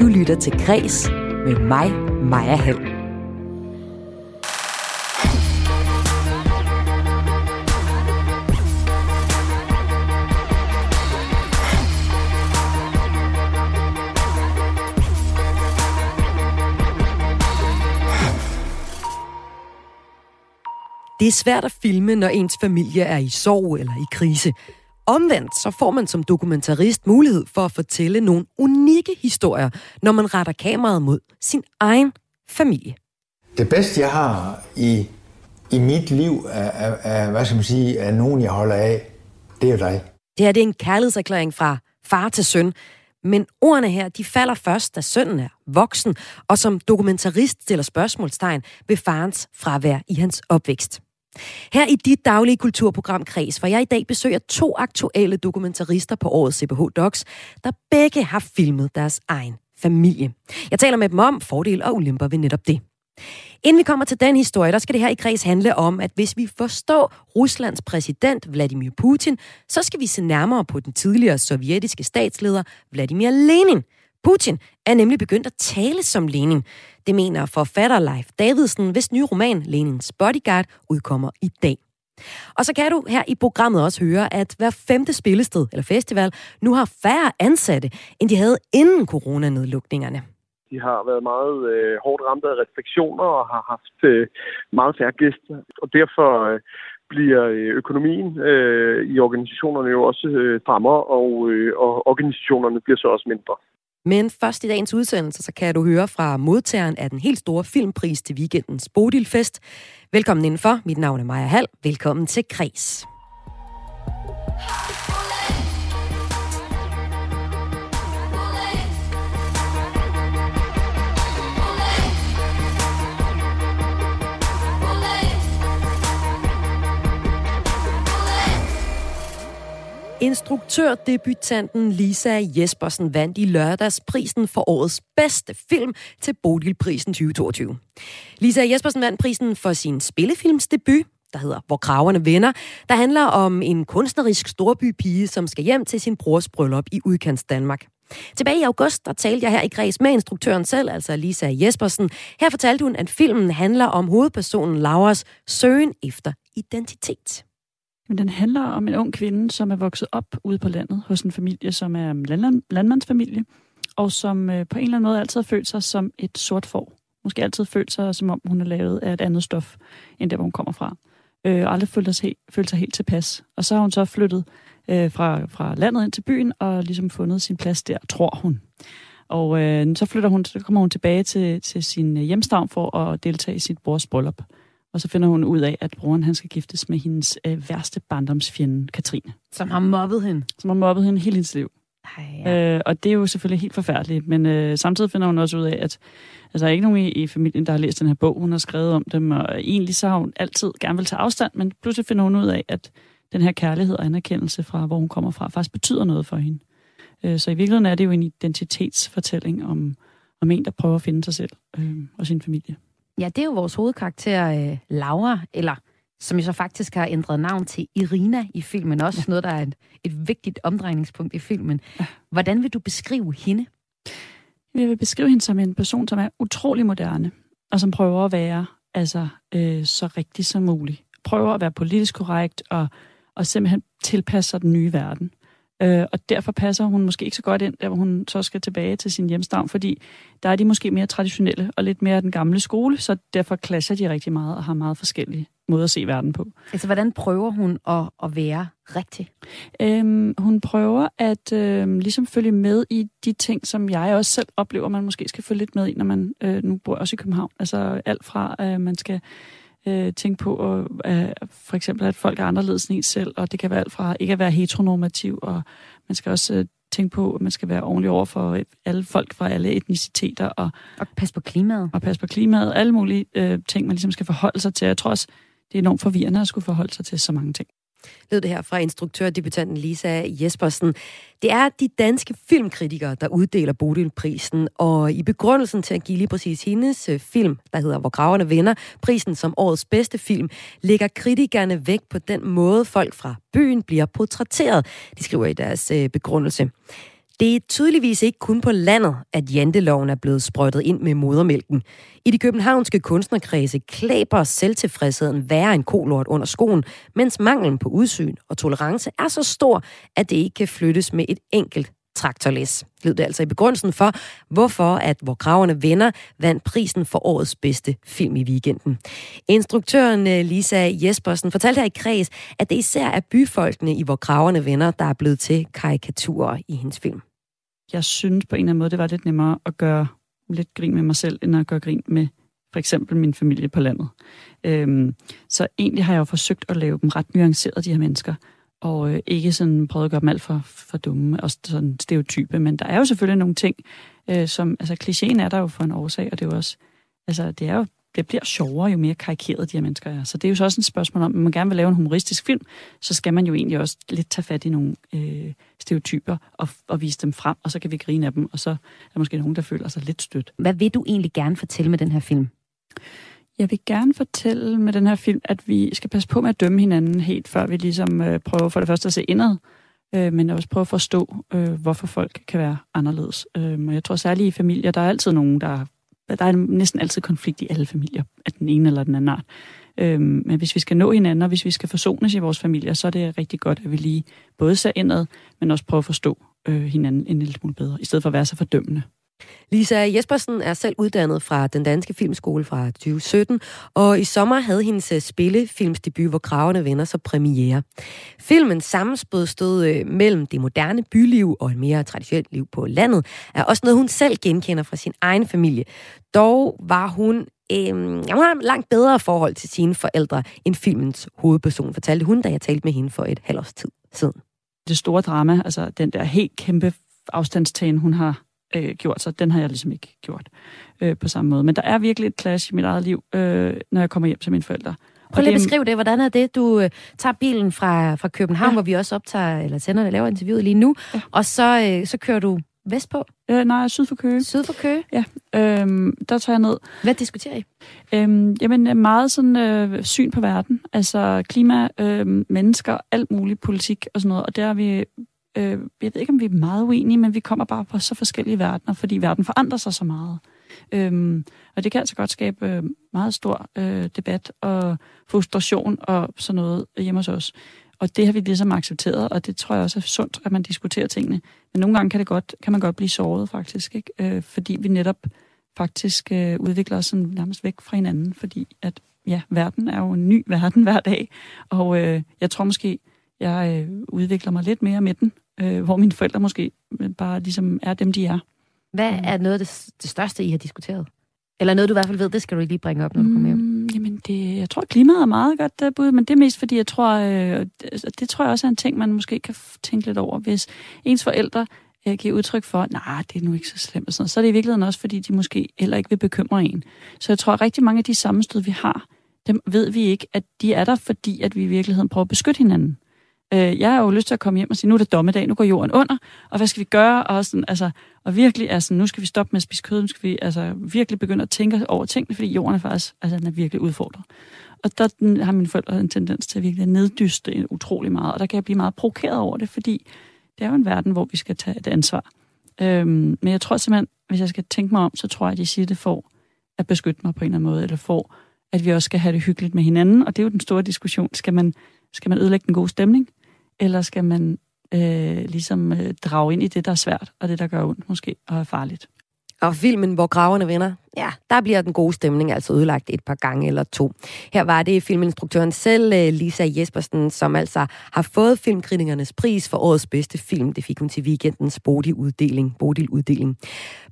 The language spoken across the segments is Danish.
Du lytter til Græs med mig, Maja Hall. Det er svært at filme, når ens familie er i sorg eller i krise. Omvendt så får man som dokumentarist mulighed for at fortælle nogle unikke historier, når man retter kameraet mod sin egen familie. Det bedste, jeg har i, i mit liv, er, er, er, hvad skal man sige, er nogen, jeg holder af. Det er jo dig. Det her det er en kærlighedserklæring fra far til søn. Men ordene her, de falder først, da sønnen er voksen, og som dokumentarist stiller spørgsmålstegn ved farens fravær i hans opvækst. Her i dit daglige kulturprogram Kreds, hvor jeg i dag besøger to aktuelle dokumentarister på årets CBH Docs, der begge har filmet deres egen familie. Jeg taler med dem om fordele og ulemper ved netop det. Inden vi kommer til den historie, der skal det her i kreds handle om, at hvis vi forstår Ruslands præsident Vladimir Putin, så skal vi se nærmere på den tidligere sovjetiske statsleder Vladimir Lenin. Putin er nemlig begyndt at tale som Lenin. Det mener forfatter Leif Davidsen, hvis nye roman Lenins Bodyguard udkommer i dag. Og så kan du her i programmet også høre, at hver femte spillested eller festival nu har færre ansatte, end de havde inden coronanedlukningerne. De har været meget øh, hårdt ramt af restriktioner og har haft øh, meget færre gæster. Og derfor øh, bliver øh, økonomien øh, i organisationerne jo også øh, strammere, og, øh, og organisationerne bliver så også mindre. Men først i dagens udsendelse, så kan du høre fra modtageren af den helt store filmpris til weekendens Bodilfest. Velkommen indenfor. Mit navn er Maja Hall. Velkommen til Kres. Instruktørdebutanten Lisa Jespersen vandt i lørdags prisen for årets bedste film til Bodilprisen 2022. Lisa Jespersen vandt prisen for sin spillefilmsdebut, der hedder Hvor kraverne vender, der handler om en kunstnerisk storbypige, som skal hjem til sin brors bryllup i udkants Danmark. Tilbage i august, der talte jeg her i Græs med instruktøren selv, altså Lisa Jespersen. Her fortalte hun, at filmen handler om hovedpersonen Lauras søgen efter identitet. Men den handler om en ung kvinde, som er vokset op ude på landet hos en familie, som er en landland, landmandsfamilie, og som øh, på en eller anden måde altid har følt sig som et sort får. Måske altid følt sig, som om hun er lavet af et andet stof, end der, hvor hun kommer fra. Øh, og aldrig følt sig, helt, følt sig helt tilpas. Og så har hun så flyttet øh, fra, fra landet ind til byen, og ligesom fundet sin plads der, tror hun. Og øh, så flytter hun, så kommer hun tilbage til, til sin hjemstavn for at deltage i sit brors bryllup. Og så finder hun ud af, at broren han skal giftes med hendes øh, værste barndomsfjende, Katrine. Som har mobbet hende. Som har mobbet hende hele hendes liv. Ej, ja. øh, og det er jo selvfølgelig helt forfærdeligt, men øh, samtidig finder hun også ud af, at altså, der er ikke nogen i, i familien, der har læst den her bog. Hun har skrevet om dem, og egentlig så har hun altid gerne vil tage afstand, men pludselig finder hun ud af, at den her kærlighed og anerkendelse fra, hvor hun kommer fra, faktisk betyder noget for hende. Øh, så i virkeligheden er det jo en identitetsfortælling om, om en, der prøver at finde sig selv øh, og sin familie. Ja, det er jo vores hovedkarakter, øh, Laura, eller som jo så faktisk har ændret navn til Irina i filmen. Også noget, der er et, et vigtigt omdrejningspunkt i filmen. Hvordan vil du beskrive hende? Jeg vil beskrive hende som en person, som er utrolig moderne, og som prøver at være altså, øh, så rigtig som muligt. Prøver at være politisk korrekt, og, og simpelthen tilpasse sig den nye verden. Øh, og derfor passer hun måske ikke så godt ind, der hvor hun så skal tilbage til sin hjemstavn, fordi der er de måske mere traditionelle og lidt mere den gamle skole, så derfor clasher de rigtig meget og har meget forskellige måder at se verden på. Altså, hvordan prøver hun at, at være rigtig? Øhm, hun prøver at øhm, ligesom følge med i de ting, som jeg også selv oplever, man måske skal følge lidt med i, når man øh, nu bor også i København. Altså alt fra, øh, man skal øh, tænke på, og, øh, for eksempel, at folk er anderledes end en selv, og det kan være alt fra ikke at være heteronormativ, og man skal også øh, tænke på, at man skal være ordentlig over for alle folk fra alle etniciteter. Og, og passe på klimaet. Og passe på klimaet. Alle mulige øh, ting, man ligesom skal forholde sig til. Jeg tror også, det er enormt forvirrende at skulle forholde sig til så mange ting lød det her fra instruktørdebutanten Lisa Jespersen. Det er de danske filmkritikere, der uddeler Bodilprisen, og i begrundelsen til at give lige præcis hendes øh, film, der hedder Hvor graverne vinder, prisen som årets bedste film, lægger kritikerne vægt på den måde, folk fra byen bliver portrætteret. De skriver i deres øh, begrundelse. Det er tydeligvis ikke kun på landet, at janteloven er blevet sprøjtet ind med modermælken. I de københavnske kunstnerkredse klæber selvtilfredsheden værre end kolort under skoen, mens manglen på udsyn og tolerance er så stor, at det ikke kan flyttes med et enkelt traktorlæs. Lød det altså i begrundelsen for, hvorfor at Hvor Kraverne Venner vandt prisen for årets bedste film i weekenden. Instruktøren øh, Lisa Jespersen fortalte her i kreds, at det især er byfolkene i Hvor Kraverne Venner, der er blevet til karikaturer i hendes film. Jeg synes på en eller anden måde, det var lidt nemmere at gøre lidt grin med mig selv, end at gøre grin med for eksempel min familie på landet. Øhm, så egentlig har jeg jo forsøgt at lave dem ret nuanceret, de her mennesker og øh, ikke sådan prøvet at gøre dem alt for, for dumme og sådan stereotype, men der er jo selvfølgelig nogle ting, øh, som, altså klichéen er der jo for en årsag, og det er jo også, altså det er jo, det bliver sjovere, jo mere karikeret de her mennesker er. Så det er jo så også et spørgsmål om, at man gerne vil lave en humoristisk film, så skal man jo egentlig også lidt tage fat i nogle øh, stereotyper og, og vise dem frem, og så kan vi grine af dem, og så er der måske nogen, der føler sig lidt stødt. Hvad vil du egentlig gerne fortælle med den her film? Jeg vil gerne fortælle med den her film, at vi skal passe på med at dømme hinanden helt, før vi ligesom øh, prøver for det første at se indad, øh, men også prøve at forstå, øh, hvorfor folk kan være anderledes. Øh, og jeg tror særligt i familier, der er altid nogen, der... Der er næsten altid konflikt i alle familier, af den ene eller den anden art. Øhm, men hvis vi skal nå hinanden, og hvis vi skal forsones i vores familier, så er det rigtig godt, at vi lige både ser indad, men også prøver at forstå øh, hinanden en lille smule bedre, i stedet for at være så fordømmende. Lisa Jespersen er selv uddannet fra den danske filmskole fra 2017, og i sommer havde hendes øh, spillefilmsdebut, hvor kravene vender så premiere. Filmen sammenspød stod øh, mellem det moderne byliv og et mere traditionelt liv på landet, er også noget, hun selv genkender fra sin egen familie. Dog var hun øh, hun har langt bedre forhold til sine forældre end filmens hovedperson, fortalte hun, da jeg talte med hende for et halvt års tid siden. Det store drama, altså den der helt kæmpe afstandstagen, hun har øh, gjort, så den har jeg ligesom ikke gjort øh, på samme måde. Men der er virkelig et clash i mit eget liv, øh, når jeg kommer hjem til mine forældre. Prøv lige at beskrive det. Hvordan er det, du øh, tager bilen fra, fra København, ja. hvor vi også optager, eller sender og laver interviewet lige nu, ja. og så, øh, så kører du vestpå? Øh, nej, syd for Køge. Syd for Køge? Ja, øhm, der tager jeg ned. Hvad diskuterer I? Øhm, jamen, meget sådan øh, syn på verden. Altså klima, øh, mennesker, alt muligt, politik og sådan noget. Og der er vi øh, jeg ved ikke, om vi er meget uenige, men vi kommer bare på så forskellige verdener, fordi verden forandrer sig så meget. Øhm, og det kan altså godt skabe øh, meget stor øh, debat og frustration og sådan noget hjemme hos os. Og det har vi ligesom accepteret, og det tror jeg også er sundt, at man diskuterer tingene. Men nogle gange kan, det godt, kan man godt blive såret faktisk, ikke? Øh, fordi vi netop faktisk øh, udvikler os sådan nærmest væk fra hinanden, fordi at ja, verden er jo en ny verden hver dag, og øh, jeg tror måske, jeg øh, udvikler mig lidt mere med den, øh, hvor mine forældre måske bare ligesom er dem, de er. Hvad er noget af det, det største, I har diskuteret? Eller noget, du i hvert fald ved, det skal du lige bringe op, når du kommer hjem. Mm, jamen, det, jeg tror, klimaet er meget godt der bud, men det er mest fordi, jeg tror, øh, det, tror jeg også er en ting, man måske kan tænke lidt over. Hvis ens forældre øh, giver udtryk for, nej, nah, det er nu ikke så slemt, og sådan noget, så er det i virkeligheden også, fordi de måske heller ikke vil bekymre en. Så jeg tror, at rigtig mange af de sammenstød, vi har, dem ved vi ikke, at de er der, fordi at vi i virkeligheden prøver at beskytte hinanden. Øh, jeg har jo lyst til at komme hjem og sige, nu er det dommedag, nu går jorden under, og hvad skal vi gøre? Og, sådan, altså, og virkelig, altså, nu skal vi stoppe med at spise kød, nu skal vi altså, virkelig begynde at tænke over tingene, fordi jorden er faktisk altså, den er virkelig udfordret. Og der har mine forældre en tendens til at virkelig neddyste utrolig meget, og der kan jeg blive meget provokeret over det, fordi det er jo en verden, hvor vi skal tage et ansvar. Øhm, men jeg tror simpelthen, hvis jeg skal tænke mig om, så tror jeg, at de siger det for at beskytte mig på en eller anden måde, eller for, at vi også skal have det hyggeligt med hinanden, og det er jo den store diskussion. Skal man, skal man ødelægge den gode stemning? Eller skal man øh, ligesom øh, drage ind i det, der er svært, og det, der gør ondt måske, og er farligt? Og filmen, hvor graverne vinder, ja, der bliver den gode stemning altså ødelagt et par gange eller to. Her var det filminstruktøren selv, øh, Lisa Jespersen, som altså har fået filmkritikernes pris for årets bedste film. Det fik hun til weekendens Bodil-uddeling. Bodil-uddeling.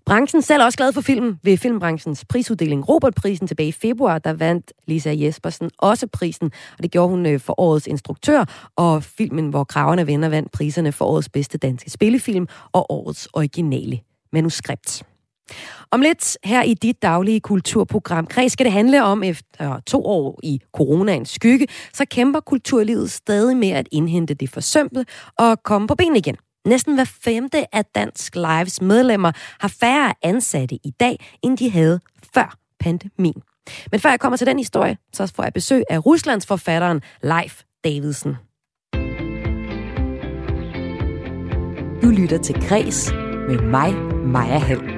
Branchen selv er også glad for filmen ved filmbranchens prisuddeling. Robert-prisen tilbage i februar, der vandt Lisa Jespersen også prisen, og det gjorde hun øh, for årets instruktør, og filmen, hvor Kraverne Venner vandt priserne for årets bedste danske spillefilm og årets originale manuskript. Om lidt her i dit daglige kulturprogram Kreds skal det handle om, efter to år i coronaens skygge, så kæmper kulturlivet stadig med at indhente det forsømte og komme på ben igen. Næsten hver femte af Dansk Lives medlemmer har færre ansatte i dag, end de havde før pandemien. Men før jeg kommer til den historie, så får jeg besøg af Ruslands forfatteren Leif Davidsen. Du lytter til Græs med mig, Maja Hall.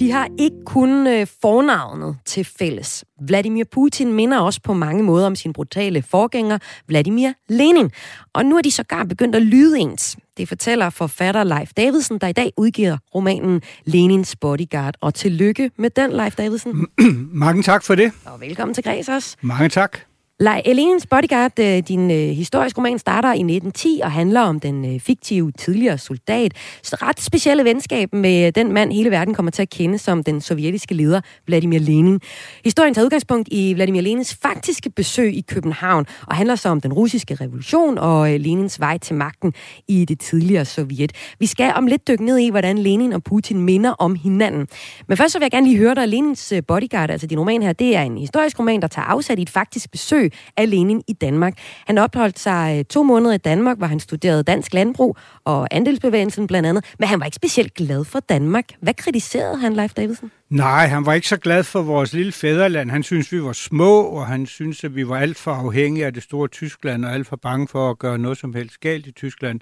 De har ikke kun øh, fornavnet til fælles. Vladimir Putin minder også på mange måder om sin brutale forgænger, Vladimir Lenin. Og nu er de sågar begyndt at lyde ens. Det fortæller forfatter Leif Davidsen, der i dag udgiver romanen Lenins Bodyguard. Og tillykke med den, Leif Davidsen. Mange tak for det. Og velkommen til Græs også. Mange tak. La Elenens Bodyguard, øh, din øh, historiske roman, starter i 1910 og handler om den øh, fiktive tidligere soldat. Så ret specielle venskab med øh, den mand, hele verden kommer til at kende som den sovjetiske leder, Vladimir Lenin. Historien tager udgangspunkt i Vladimir Lenins faktiske besøg i København og handler så om den russiske revolution og øh, Lenins vej til magten i det tidligere Sovjet. Vi skal om lidt dykke ned i, hvordan Lenin og Putin minder om hinanden. Men først så vil jeg gerne lige høre dig, Lenins øh, Bodyguard, altså din roman her, det er en historisk roman, der tager afsat i et faktisk besøg besøg af Lenin i Danmark. Han opholdt sig øh, to måneder i Danmark, hvor han studerede dansk landbrug og andelsbevægelsen blandt andet, men han var ikke specielt glad for Danmark. Hvad kritiserede han, Leif Davidsen? Nej, han var ikke så glad for vores lille fædreland. Han synes vi var små, og han synes at vi var alt for afhængige af det store Tyskland, og alt for bange for at gøre noget som helst galt i Tyskland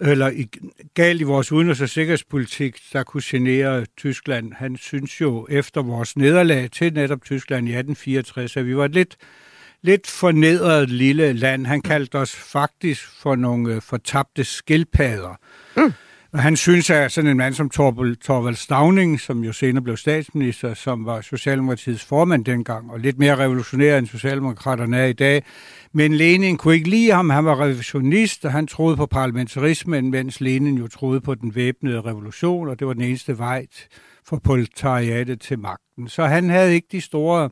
eller i, galt i vores udenrigs- og sikkerhedspolitik, der kunne genere Tyskland. Han synes jo efter vores nederlag til netop Tyskland i 1864, at vi var et lidt lidt fornedret lille land. Han kaldte os faktisk for nogle øh, fortabte skildpadder. Mm. Og han synes, at sådan en mand som Torvald, Torvald Stavning, som jo senere blev statsminister, som var Socialdemokratiets formand dengang, og lidt mere revolutionær end Socialdemokraterne er i dag. Men Lenin kunne ikke lide ham. Han var revisionist, og han troede på parlamentarismen, mens Lenin jo troede på den væbnede revolution, og det var den eneste vej for proletariatet til magten. Så han havde ikke de store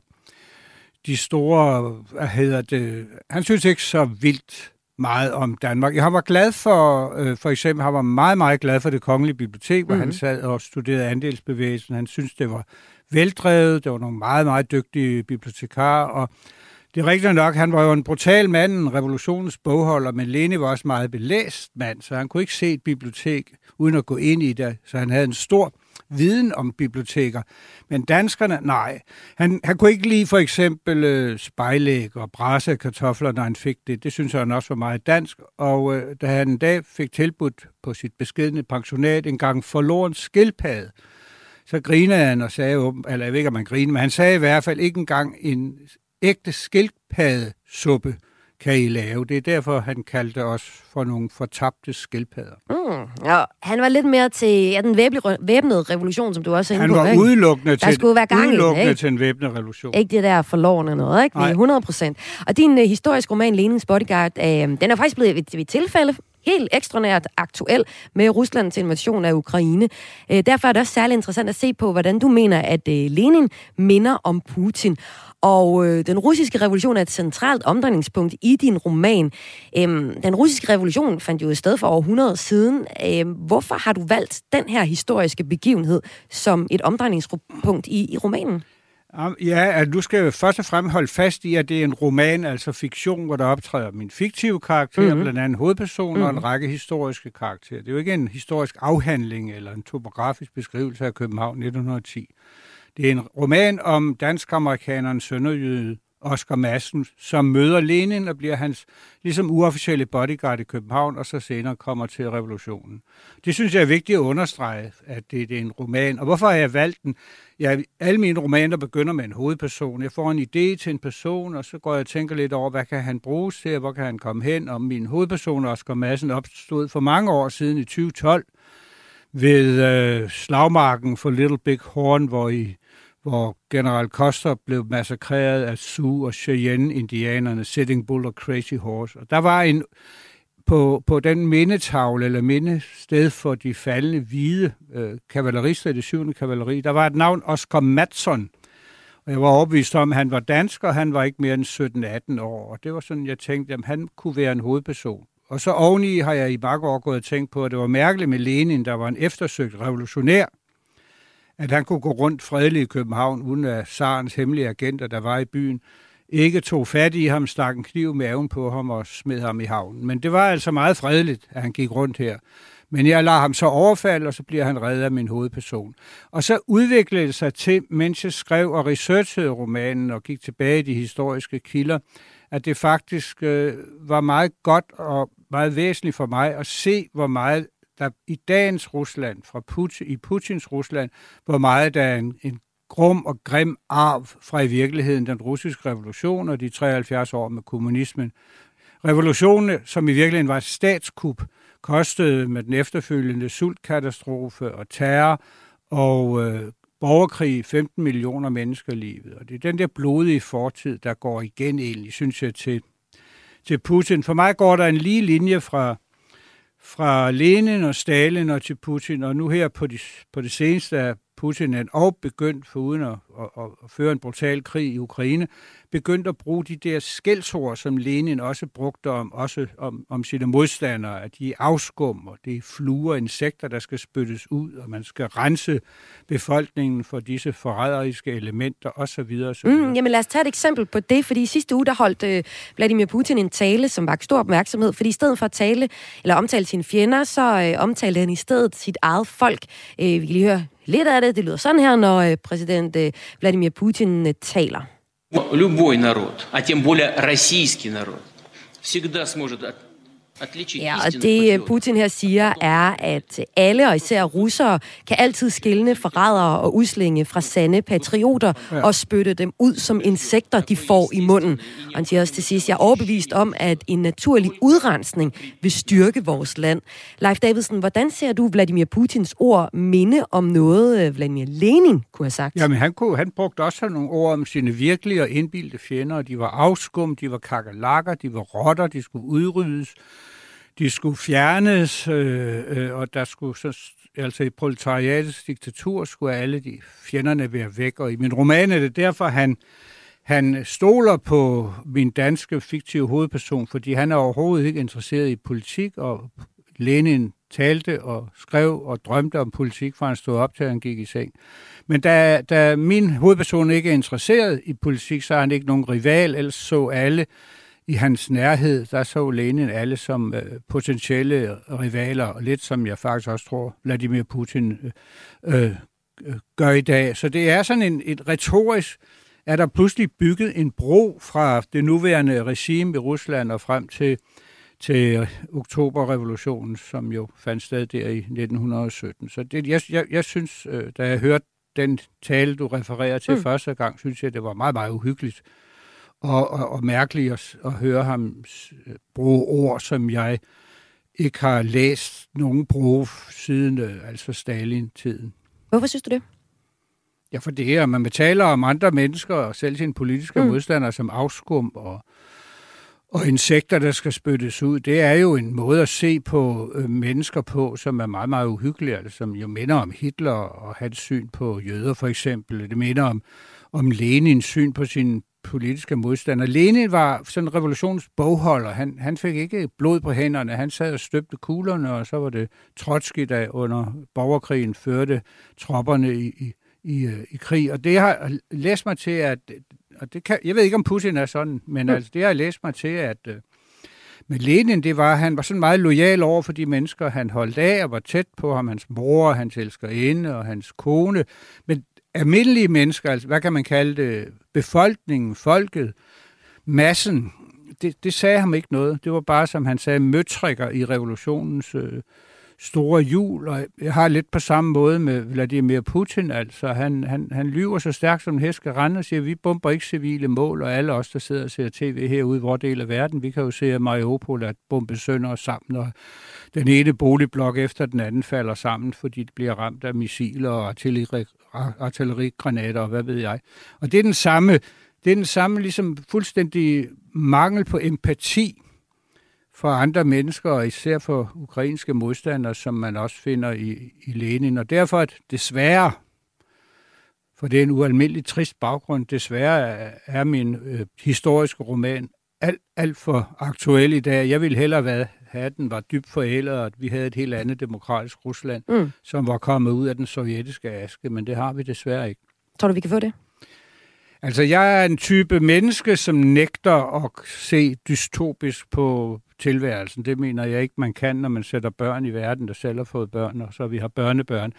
de store, hvad hedder det, han synes ikke så vildt meget om Danmark. Jeg var glad for, øh, for eksempel, han var meget, meget glad for det kongelige bibliotek, hvor mm-hmm. han mhm. sad og studerede andelsbevægelsen. Han synes, det var veldrevet, det var nogle meget, meget dygtige bibliotekarer, og det er rigtigt nok, han var jo en brutal mand, en revolutionens bogholder, men Lene var også meget belæst mand, så han kunne ikke se et bibliotek uden at gå ind i det, så han havde en stor viden om biblioteker. Men danskerne, nej. Han, han kunne ikke lide for eksempel øh, spejlæg og brasse kartofler, når han fik det. Det synes han også var meget dansk. Og øh, da han en dag fik tilbudt på sit beskedne pensionat en gang forloren skildpadde, så grinede han og sagde, eller jeg ved ikke, om han grinede, men han sagde i hvert fald ikke engang en ægte skildpaddesuppe kan I lave. Det er derfor, han kaldte os for nogle fortabte skildpadder. Mm, ja, han var lidt mere til ja, den væbnede revolution, som du også er Han var på, udelukkende, til, skulle være gang udelukkende i, til en væbnet revolution. Ikke det der forlovende noget, ikke? Nej. 100 procent. Og din uh, historiske roman, Lenins Bodyguard, uh, den er faktisk blevet ved, ved tilfælde helt ekstraordinært aktuel med Ruslands invasion af Ukraine. Uh, derfor er det også særlig interessant at se på, hvordan du mener, at uh, Lenin minder om Putin. Og øh, den russiske revolution er et centralt omdrejningspunkt i din roman. Øhm, den russiske revolution fandt jo et sted for over 100 siden. Øhm, hvorfor har du valgt den her historiske begivenhed som et omdrejningspunkt i, i romanen? Ja, du skal jo først og fremmest holde fast i, at det er en roman, altså fiktion, hvor der optræder min fiktive karakter, mm-hmm. blandt andet hovedpersoner mm-hmm. og en mhm. række historiske karakterer. Det er jo ikke en historisk afhandling eller en topografisk beskrivelse af København 1910. Det er en roman om dansk-amerikaneren sønderjyde Oscar Madsen, som møder Lenin og bliver hans ligesom uofficielle bodyguard i København, og så senere kommer til revolutionen. Det synes jeg er vigtigt at understrege, at det, det er en roman. Og hvorfor har jeg valgt den? Jeg, alle mine romaner begynder med en hovedperson. Jeg får en idé til en person, og så går jeg og tænker lidt over, hvad kan han bruges til, hvor kan han komme hen? Og min hovedperson, Oscar Madsen, opstod for mange år siden i 2012 ved øh, slagmarken for Little Big Horn, hvor i hvor general Custer blev massakreret af Sioux og Cheyenne-indianerne, Sitting Bull og Crazy Horse. Og der var en, på, på den mindetavle, eller mindested for de faldende hvide øh, kavalerister i det syvende kavaleri, der var et navn, Oscar Matson. Og jeg var overbevist om, at han var dansk, og han var ikke mere end 17-18 år. Og det var sådan, jeg tænkte, at han kunne være en hovedperson. Og så oveni har jeg i mange år gået og tænkt på, at det var mærkeligt med Lenin, der var en eftersøgt revolutionær, at han kunne gå rundt fredeligt i København, uden at Sarens hemmelige agenter, der var i byen, ikke tog fat i ham, stak en kniv med maven på ham og smed ham i havnen. Men det var altså meget fredeligt, at han gik rundt her. Men jeg lader ham så overfalde, og så bliver han reddet af min hovedperson. Og så udviklede det sig til, mens jeg skrev og researchede romanen og gik tilbage i de historiske kilder, at det faktisk øh, var meget godt og meget væsentligt for mig at se, hvor meget der i dagens Rusland, fra Putin, i Putins Rusland, hvor meget der er en, en grum og grim arv fra i virkeligheden den russiske revolution og de 73 år med kommunismen. Revolutionen, som i virkeligheden var et statskup, kostede med den efterfølgende sultkatastrofe og terror og øh, borgerkrig 15 millioner mennesker livet. Og det er den der blodige fortid, der går igen egentlig, synes jeg, til, til Putin. For mig går der en lige linje fra, fra Lenin og Stalin og til Putin, og nu her på, de, på det seneste er Putin og begyndt, for uden at, at, at føre en brutal krig i Ukraine, begyndt at bruge de der skældsord, som Lenin også brugte om, også om, om sine modstandere, at de er afskum, og det er fluer og insekter, der skal spyttes ud, og man skal rense befolkningen for disse forræderiske elementer osv. osv. Mm, jamen lad os tage et eksempel på det, fordi i sidste uge, der holdt øh, Vladimir Putin en tale, som var stor opmærksomhed, fordi i stedet for at tale, eller omtale sine fjender, så øh, omtalte han i stedet sit eget folk. Øh, vi kan lige høre lidt af det. Det lyder sådan her, når øh, præsident øh, Vladimir Putin taler. Любой народ, а тем более российский народ, всегда сможет Ja, og det Putin her siger er, at alle, og især russere, kan altid skille forrædere og udslinge fra sande patrioter ja. og spytte dem ud som insekter, de får i munden. Og han siger også til sidst, jeg er overbevist om, at en naturlig udrensning vil styrke vores land. Leif Davidsen, hvordan ser du Vladimir Putins ord minde om noget, øh, Vladimir Lenin kunne have sagt? Jamen, han, kunne, han brugte også nogle ord om sine virkelige og indbildte fjender. De var afskum, de var kakalakker, de var rotter, de skulle udryddes de skulle fjernes, øh, øh, og der skulle så, altså i proletariatets diktatur skulle alle de fjenderne være væk. Og i min roman er det derfor, han, han stoler på min danske fiktive hovedperson, fordi han er overhovedet ikke interesseret i politik, og Lenin talte og skrev og drømte om politik, fra han stod op til, han gik i seng. Men da, da min hovedperson ikke er interesseret i politik, så er han ikke nogen rival, ellers så alle i hans nærhed, der så Lenin alle som øh, potentielle rivaler, og lidt som jeg faktisk også tror, Vladimir Putin øh, øh, gør i dag. Så det er sådan en, et retorisk, er der pludselig bygget en bro fra det nuværende regime i Rusland og frem til, til oktoberrevolutionen, som jo fandt sted der i 1917. Så det, jeg, jeg, jeg synes, øh, da jeg hørte den tale, du refererer til mm. første gang, synes jeg, det var meget, meget uhyggeligt og, og, og mærkeligt at, at høre ham bruge ord, som jeg ikke har læst nogen bruge siden øh, altså Stalin-tiden. Hvorfor synes du det? Ja, for det er, man betaler om andre mennesker og selv sine politiske mm. modstandere som afskum og, og insekter, der skal spyttes ud. Det er jo en måde at se på øh, mennesker på, som er meget, meget uhyggelig, altså, som jo minder om Hitler og hans syn på jøder for eksempel. Det minder om, om Lenins syn på sin politiske modstander. Lenin var sådan en revolutionsbogholder. Han, han fik ikke blod på hænderne. Han sad og støbte kuglerne, og så var det Trotsky, der under borgerkrigen førte tropperne i, i, i, øh, i krig. Og det har læst mig til, at... Og det kan, jeg ved ikke, om Putin er sådan, men mm. altså, det har læst mig til, at... Øh, men Lenin, det var, han var sådan meget lojal over for de mennesker, han holdt af og var tæt på ham, hans mor, hans elskerinde og hans kone. Men almindelige mennesker, altså hvad kan man kalde det, befolkningen, folket, massen, det, det sagde ham ikke noget. Det var bare, som han sagde, møtrikker i revolutionens øh, store jul, og jeg har lidt på samme måde med Vladimir Putin, altså han, han, han lyver så stærkt som en hest skal rende og siger, vi bomber ikke civile mål, og alle os, der sidder og ser tv herude i vores del af verden, vi kan jo se, at Mariupol er bombe sønder sammen, og den ene boligblok efter den anden falder sammen, fordi det bliver ramt af missiler og artilleri, artillerigranater og hvad ved jeg. Og det er den samme, det er den samme ligesom fuldstændig mangel på empati for andre mennesker, og især for ukrainske modstandere, som man også finder i, i Lenin. Og derfor at desværre, for det er en ualmindelig trist baggrund, desværre er min øh, historiske roman alt, alt for aktuel i dag. Jeg ville hellere være, have, den var dybt forældet, og at vi havde et helt andet demokratisk Rusland, mm. som var kommet ud af den sovjetiske aske, men det har vi desværre ikke. Tror du, vi kan få det? Altså, jeg er en type menneske, som nægter at se dystopisk på tilværelsen. Det mener jeg ikke, man kan, når man sætter børn i verden, der selv har fået børn, og så vi har børnebørn.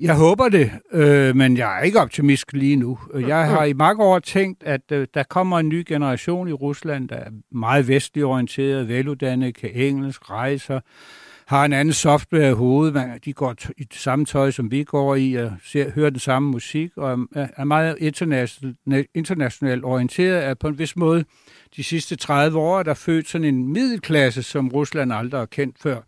Jeg håber det, øh, men jeg er ikke optimist lige nu. Jeg har i mange år tænkt, at øh, der kommer en ny generation i Rusland, der er meget vestlig orienteret, veluddannet, kan engelsk, rejser, har en anden software i hovedet. Man, de går i det samme tøj, som vi går i, og ser, hører den samme musik, og er, er meget internationalt international orienteret, er på en vis måde de sidste 30 år, der født sådan en middelklasse, som Rusland aldrig har kendt før.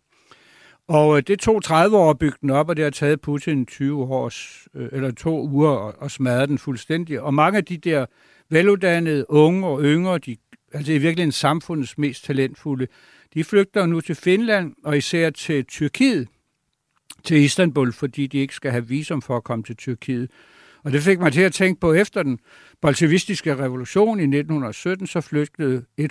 Og øh, det tog 30 år at bygge den op, og det har taget Putin 20 år, øh, eller to uger at smadre den fuldstændig. Og mange af de der veluddannede unge og yngre, de, altså i virkeligheden samfundets mest talentfulde, de flygter nu til Finland og især til Tyrkiet, til Istanbul, fordi de ikke skal have visum for at komme til Tyrkiet. Og det fik mig til at tænke på, efter den bolsjevistiske revolution i 1917, så flygtede 100.000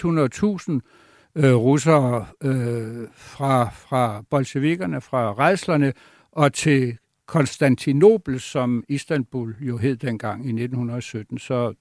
øh, russere øh, fra, fra bolsjevikerne, fra rejslerne, og til Konstantinopel, som Istanbul jo hed dengang i 1917. Så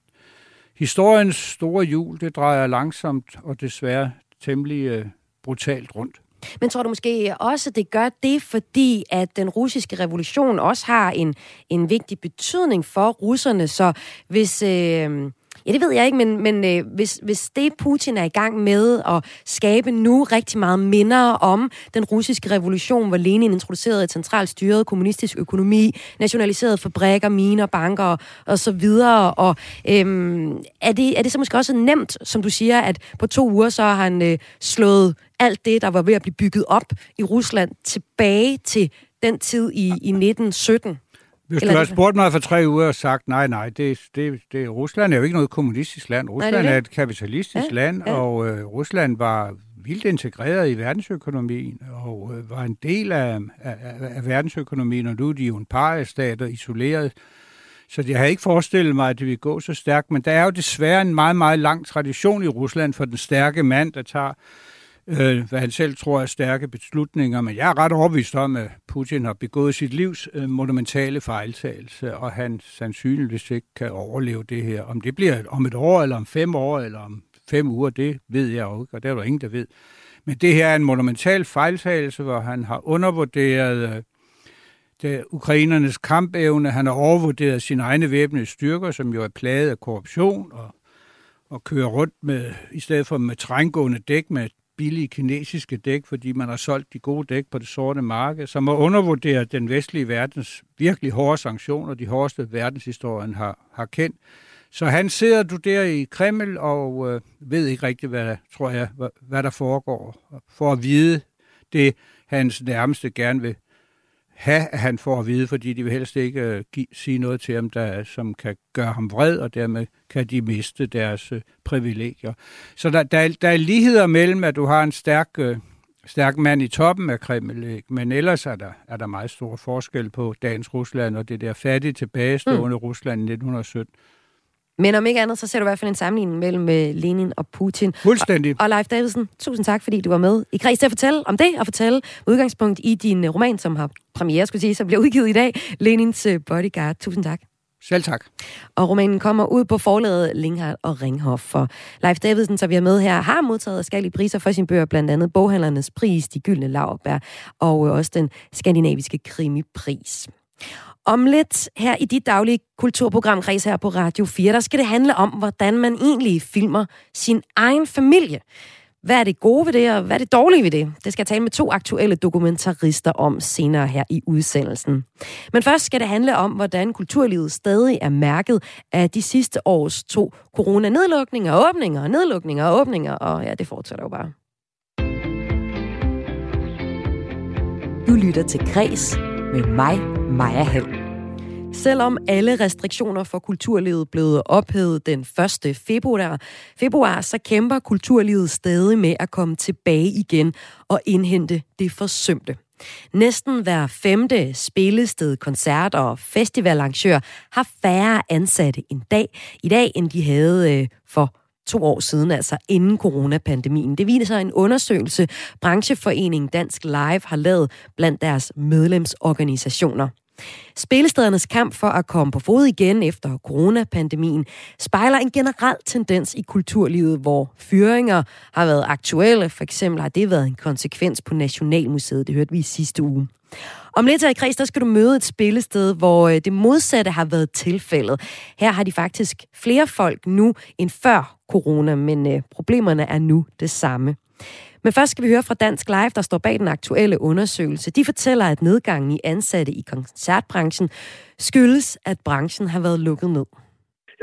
historiens store jul, det drejer langsomt og desværre temmelig øh, brutalt rundt. Men tror du måske også, det gør det, fordi at den russiske revolution også har en, en vigtig betydning for russerne? Så hvis... Øh Ja, det ved jeg ikke, men, men øh, hvis, hvis det Putin er i gang med at skabe nu rigtig meget minder om den russiske revolution, hvor Lenin introducerede et centralt styret kommunistisk økonomi, nationaliserede fabrikker, miner, banker og så videre, og øhm, er, det, er det så måske også nemt, som du siger, at på to uger så har han øh, slået alt det, der var ved at blive bygget op i Rusland, tilbage til den tid i, i 1917? Hvis Eller du har spurgt mig for tre uger og sagt, nej, nej, det, det, det, Rusland er jo ikke noget kommunistisk land. Rusland nej, det er, det. er et kapitalistisk ja, land, ja. og øh, Rusland var vildt integreret i verdensøkonomien, og øh, var en del af, af, af verdensøkonomien, og nu er de jo en par af stater isoleret. Så jeg har ikke forestillet mig, at det vil gå så stærkt, men der er jo desværre en meget, meget lang tradition i Rusland for den stærke mand, der tager øh, hvad han selv tror er stærke beslutninger, men jeg er ret overbevist om, at Putin har begået sit livs øh, monumentale fejltagelse, og han sandsynligvis ikke kan overleve det her. Om det bliver om et år, eller om fem år, eller om fem uger, det ved jeg jo ikke, og det er der ingen, der ved. Men det her er en monumental fejltagelse, hvor han har undervurderet øh, det, ukrainernes kampevne, han har overvurderet sine egne væbnede styrker, som jo er plaget af korruption, og og kører rundt med, i stedet for med trængående dæk med billige kinesiske dæk, fordi man har solgt de gode dæk på det sorte marked, som har undervurderet den vestlige verdens virkelig hårde sanktioner, de hårdeste verdenshistorien har, har kendt. Så han sidder du der i Kreml og øh, ved ikke rigtigt, hvad, tror jeg, hvad, hvad der foregår, for at vide det, hans nærmeste gerne vil have, at han får at vide, fordi de vil helst ikke uh, give, sige noget til ham, der, som kan gøre ham vred, og dermed kan de miste deres uh, privilegier. Så der, der, der er ligheder mellem, at du har en stærk, uh, stærk mand i toppen af Kreml, men ellers er der, er der meget stor forskel på dagens Rusland og det der fattige tilbagestående mm. Rusland i 1917. Men om ikke andet, så ser du i hvert fald en sammenligning mellem øh, Lenin og Putin. Fuldstændig. Og, og Leif Davidsen, tusind tak, fordi du var med i kreds til at fortælle om det, og fortælle udgangspunkt i din øh, roman, som har premiere, skulle sige, som bliver udgivet i dag, Lenins øh, Bodyguard. Tusind tak. Selv tak. Og romanen kommer ud på forlaget Linghardt og Ringhof. For Leif Davidsen, så vi er med her, har modtaget forskellige priser for sin bøger, blandt andet Boghandlernes Pris, De Gyldne Laurbær, og også den skandinaviske krimipris. Om lidt her i dit daglige kulturprogram Kreds her på Radio 4, der skal det handle om, hvordan man egentlig filmer sin egen familie. Hvad er det gode ved det, og hvad er det dårlige ved det? Det skal jeg tale med to aktuelle dokumentarister om senere her i udsendelsen. Men først skal det handle om, hvordan kulturlivet stadig er mærket af de sidste års to corona-nedlukninger, åbninger, nedlukninger og åbninger, og ja, det fortsætter jo bare. Du lytter til Græs med mig, Maja Hall. Selvom alle restriktioner for kulturlivet blev ophævet den 1. februar, februar, så kæmper kulturlivet stadig med at komme tilbage igen og indhente det forsømte. Næsten hver femte spillested, koncert og festivalarrangør har færre ansatte en dag i dag, end de havde øh, for to år siden, altså inden coronapandemien. Det viser en undersøgelse, brancheforeningen Dansk Live har lavet blandt deres medlemsorganisationer. Spillestedernes kamp for at komme på fod igen efter coronapandemien spejler en generel tendens i kulturlivet, hvor fyringer har været aktuelle. For eksempel har det været en konsekvens på Nationalmuseet. Det hørte vi i sidste uge. Om lidt her i kreds, der skal du møde et spillested, hvor øh, det modsatte har været tilfældet. Her har de faktisk flere folk nu end før corona, men øh, problemerne er nu det samme. Men først skal vi høre fra Dansk Live, der står bag den aktuelle undersøgelse. De fortæller, at nedgangen i ansatte i koncertbranchen skyldes, at branchen har været lukket ned.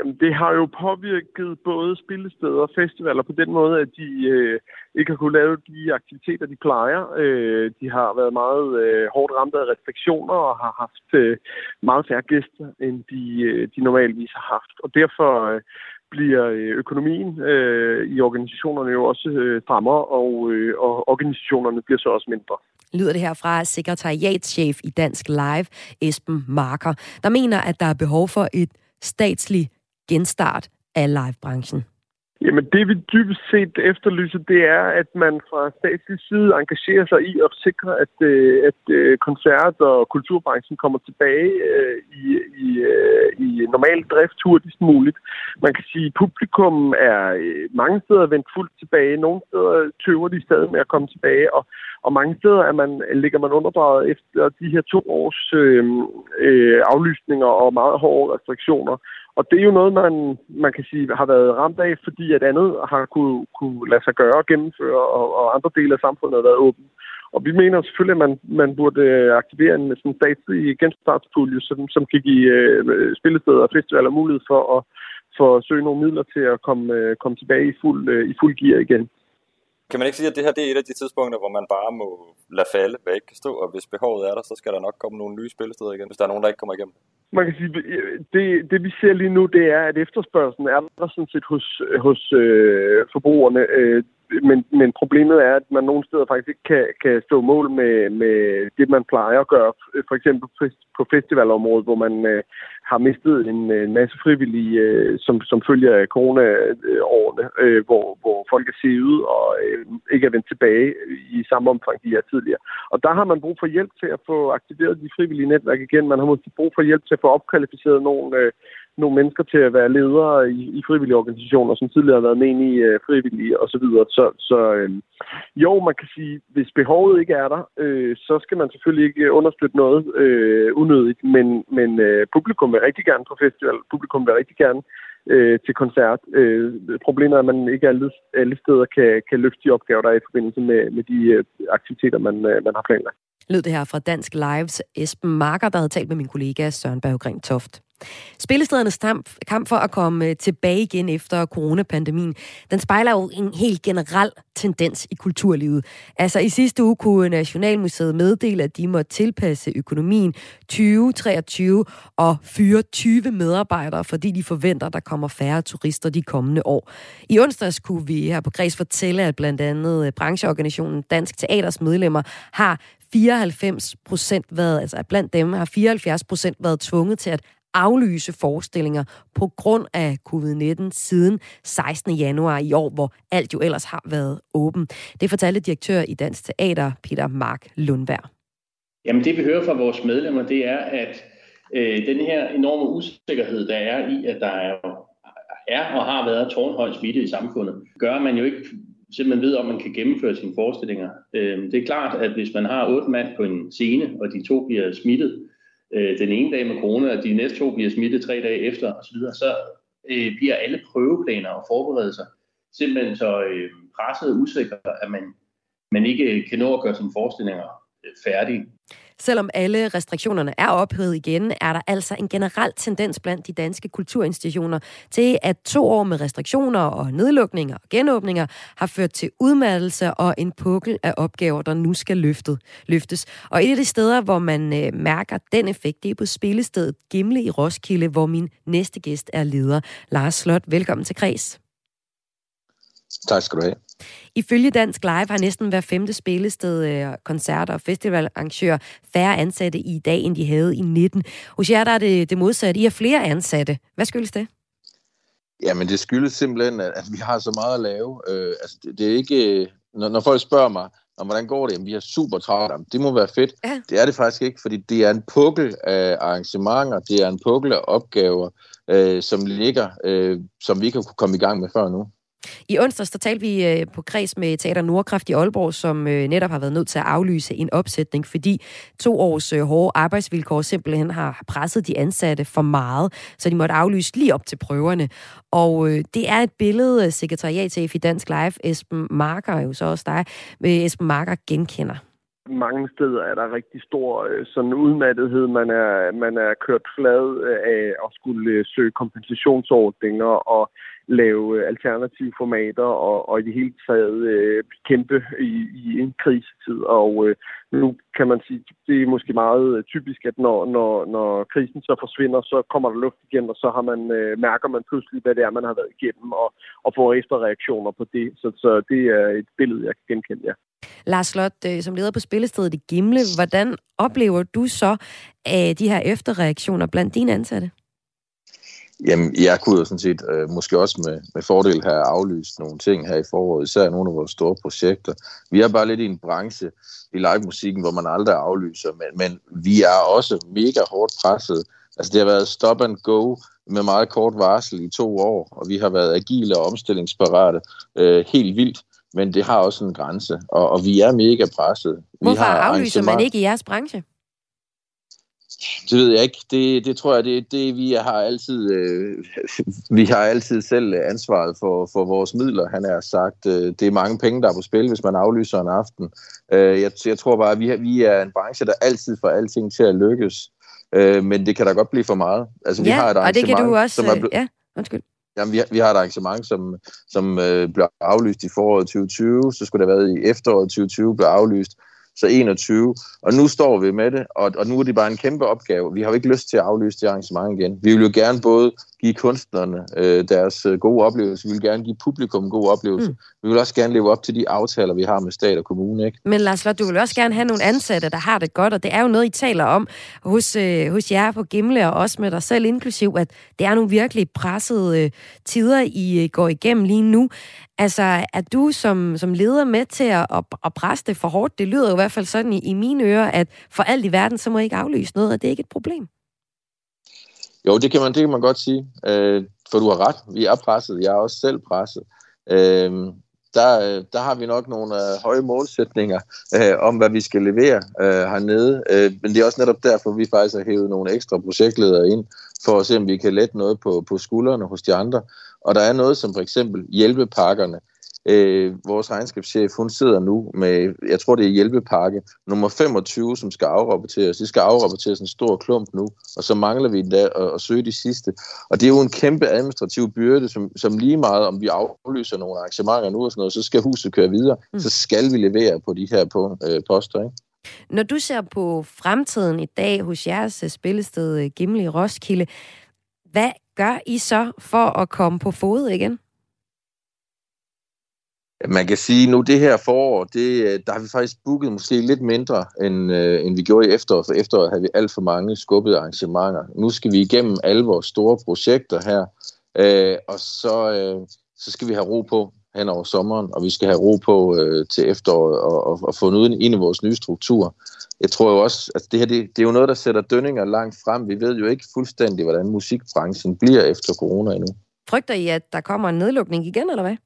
Jamen, det har jo påvirket både spillesteder og festivaler på den måde, at de øh, ikke har kunnet lave de aktiviteter, de plejer. Øh, de har været meget øh, hårdt ramt af restriktioner og har haft øh, meget færre gæster, end de, øh, de normalvis har haft. Og derfor øh, bliver øh, økonomien øh, i organisationerne jo også øh, strammere, og, øh, og organisationerne bliver så også mindre lyder det her fra sekretariatschef i Dansk Live, Esben Marker, der mener, at der er behov for et statsligt genstart af livebranchen. Jamen det vi dybest set efterlyser, det er, at man fra statslig side engagerer sig i at sikre, at, øh, at øh, koncert- og kulturbranchen kommer tilbage øh, i, i, i normal drift hurtigst muligt. Man kan sige, at publikum er mange steder vendt fuldt tilbage. Nogle steder tøver de stadig med at komme tilbage, og, og mange steder er man, ligger man underdraget efter de her to års øh, øh, aflysninger og meget hårde restriktioner. Og det er jo noget, man, man kan sige har været ramt af, fordi at andet har kunne, kunne lade sig gøre og gennemføre, og, og andre dele af samfundet har været åbne. Og vi mener selvfølgelig, at man, man burde øh, aktivere en sådan statslig genstartspulje, som, som kan give øh, spillesteder og festivaler mulighed for at for at søge nogle midler til at komme, øh, komme tilbage i fuld, øh, i fuld gear igen. Kan man ikke sige, at det her det er et af de tidspunkter, hvor man bare må lade falde, hvad ikke kan stå, og hvis behovet er der, så skal der nok komme nogle nye spillesteder igen, hvis der er nogen, der ikke kommer igennem? Man kan sige, det, det vi ser lige nu, det er, at efterspørgselen er der sådan set hos, hos øh, forbrugerne. Øh, men, men problemet er, at man nogle steder faktisk ikke kan, kan stå mål med, med det, man plejer at gøre. For eksempel på festivalområdet, hvor man øh, har mistet en, en masse frivillige, øh, som, som følger af corona-årene, øh, hvor, hvor folk er sivet og øh, ikke er vendt tilbage i samme omfang, de er tidligere. Og der har man brug for hjælp til at få aktiveret de frivillige netværk igen. Man har måske brug for hjælp til at få opkvalificeret nogle... Øh, nogle mennesker til at være ledere i, i frivillige organisationer, som tidligere har været med i øh, frivillige osv. Så, videre. så, så øh, jo, man kan sige, hvis behovet ikke er der, øh, så skal man selvfølgelig ikke understøtte noget øh, unødigt, men, men øh, publikum vil rigtig gerne på festival, publikum vil rigtig gerne øh, til koncert. Øh, problemet er, at man ikke alle, alle steder kan, kan løfte de opgaver, der er i forbindelse med, med de øh, aktiviteter, man, øh, man har planlagt. Lød det her fra Dansk Lives Esben Marker, der havde talt med min kollega Søren Berggren Toft. Spillestedernes kamp for at komme øh, tilbage igen efter coronapandemien, den spejler jo en helt generel tendens i kulturlivet. Altså i sidste uge kunne Nationalmuseet meddele, at de måtte tilpasse økonomien 2023 og fyre 20 medarbejdere, fordi de forventer, at der kommer færre turister de kommende år. I onsdags kunne vi her på Græs fortælle, at blandt andet øh, brancheorganisationen Dansk Teaters medlemmer har 94 procent været, altså blandt dem har 74 procent været tvunget til at aflyse forestillinger på grund af covid-19 siden 16. januar i år, hvor alt jo ellers har været åben. Det fortalte direktør i Dansk Teater, Peter Mark Lundberg. Jamen det vi hører fra vores medlemmer, det er, at øh, den her enorme usikkerhed, der er i, at der er, er og har været tårnhøj smitte i samfundet, gør, at man jo ikke simpelthen ved, om man kan gennemføre sine forestillinger. Øh, det er klart, at hvis man har otte mand på en scene, og de to bliver smittet, øh, den ene dag med corona, og de næste to bliver smittet tre dage efter osv., så, så øh, bliver alle prøveplaner og forberedelser simpelthen så øh, presset og usikre, at man, man ikke kan nå at gøre sine forestillinger øh, færdige. Selvom alle restriktionerne er ophævet igen, er der altså en generel tendens blandt de danske kulturinstitutioner til, at to år med restriktioner og nedlukninger og genåbninger har ført til udmattelse og en pukkel af opgaver, der nu skal løftet, løftes. Og et af de steder, hvor man øh, mærker den effekt, det er på spillestedet Gimle i Roskilde, hvor min næste gæst er leder. Lars Slot, velkommen til Kreds. Tak skal du have. Ifølge Dansk Live har næsten hver femte spillested, øh, koncerter og festivalarrangører færre ansatte i dag, end de havde i 19. Hos jer der er det, det modsatte. I har flere ansatte. Hvad skyldes det? Jamen, det skyldes simpelthen, at vi har så meget at lave. Øh, altså, det, det er ikke... Når, når folk spørger mig, om hvordan går det, jamen, vi er super travlt. Det må være fedt. Ja. Det er det faktisk ikke, fordi det er en pukkel af arrangementer, det er en pukkel af opgaver, øh, som ligger, øh, som vi ikke har kunne komme i gang med før nu. I onsdags der talte vi øh, på kreds med Teater Nordkraft i Aalborg, som øh, netop har været nødt til at aflyse en opsætning, fordi to års øh, hårde arbejdsvilkår simpelthen har presset de ansatte for meget, så de måtte aflyse lige op til prøverne. Og øh, det er et billede, øh, sekretariatchef i Dansk Live, Esben Marker, jo så også dig, øh, Esben Marker genkender mange steder er der rigtig stor sådan udmattethed. Man er, man er kørt flad af at skulle søge kompensationsordninger, og lave øh, alternative formater og, og i det hele taget øh, kæmpe i, i en krisetid. Og øh, nu kan man sige, det er måske meget øh, typisk, at når, når, når krisen så forsvinder, så kommer der luft igen, og så har man, øh, mærker man pludselig, hvad det er, man har været igennem, og, og får efterreaktioner på det. Så, så det er et billede, jeg kan genkende, ja. Lars Slot, øh, som leder på spillestedet i Gimle, hvordan oplever du så øh, de her efterreaktioner blandt dine ansatte? Jamen, jeg kunne jo sådan set øh, måske også med, med fordel have aflyst nogle ting her i foråret, især nogle af vores store projekter. Vi er bare lidt i en branche i live-musikken, hvor man aldrig aflyser, men, men vi er også mega hårdt presset. Altså, det har været stop and go med meget kort varsel i to år, og vi har været agile og omstillingsparate øh, helt vildt, men det har også en grænse, og, og vi er mega presset. Vi Hvorfor har aflyser man ikke i jeres branche? Det ved jeg ikke. Det, det tror jeg, det, det vi har altid øh, vi har altid selv ansvaret for, for vores midler. Han har sagt, øh, det er mange penge, der er på spil, hvis man aflyser en aften. Øh, jeg, jeg tror bare, at vi, vi er en branche, der altid får alting til at lykkes. Øh, men det kan da godt blive for meget. Altså, vi ja, har et og det kan du også... Som er blevet, ja, undskyld. Jamen, vi, har, vi har et arrangement, som, som øh, blev aflyst i foråret 2020, så skulle det have været i efteråret 2020, blev aflyst så 21. Og nu står vi med det, og, og nu er det bare en kæmpe opgave. Vi har jo ikke lyst til at aflyse det arrangement igen. Vi vil jo gerne både give kunstnerne øh, deres øh, gode oplevelse, vi vil gerne give publikum en god oplevelse. Mm. Vi vil også gerne leve op til de aftaler, vi har med stat og kommune. Ikke? Men Lars Lott, du vil også gerne have nogle ansatte, der har det godt, og det er jo noget, I taler om hos, øh, hos jer på Gimle, og også med dig selv inklusiv, at det er nogle virkelig pressede øh, tider, I øh, går igennem lige nu. Altså, er du som, som leder med til at, at, at presse det for hårdt? Det lyder jo i hvert fald sådan i, i mine ører, at for alt i verden, så må I ikke aflyse noget, og det er ikke et problem. Jo, det kan man, det kan man godt sige. Øh, for du har ret. Vi er presset. Jeg er også selv presset. Øh, der, der har vi nok nogle øh, høje målsætninger øh, om, hvad vi skal levere øh, hernede. Øh, men det er også netop derfor, vi faktisk har hævet nogle ekstra projektledere ind, for at se, om vi kan lette noget på, på skuldrene hos de andre. Og der er noget som for eksempel hjælpepakkerne. Øh, vores regnskabschef, hun sidder nu med, jeg tror det er hjælpepakke, nummer 25, som skal afrapporteres. Det skal afrapporteres en stor klump nu, og så mangler vi da at, at søge de sidste. Og det er jo en kæmpe administrativ byrde, som, som lige meget, om vi aflyser nogle arrangementer nu og sådan noget, så skal huset køre videre, mm. så skal vi levere på de her på, øh, poster, ikke? Når du ser på fremtiden i dag hos jeres spillested øh, Gimle i Roskilde, hvad gør I så for at komme på fod igen? Man kan sige, nu det her forår, det, øh, der har vi faktisk booket måske lidt mindre, end, øh, end vi gjorde i efteråret. For efteråret havde vi alt for mange skubbede arrangementer. Nu skal vi igennem alle vores store projekter her, øh, og så, øh, så skal vi have ro på hen over sommeren, og vi skal have ro på øh, til efteråret og, og, og få noget ind i vores nye struktur. Jeg tror jo også, at det her det, det er jo noget, der sætter dønninger langt frem. Vi ved jo ikke fuldstændig, hvordan musikbranchen bliver efter corona endnu. Frygter I, at der kommer en nedlukning igen, eller hvad?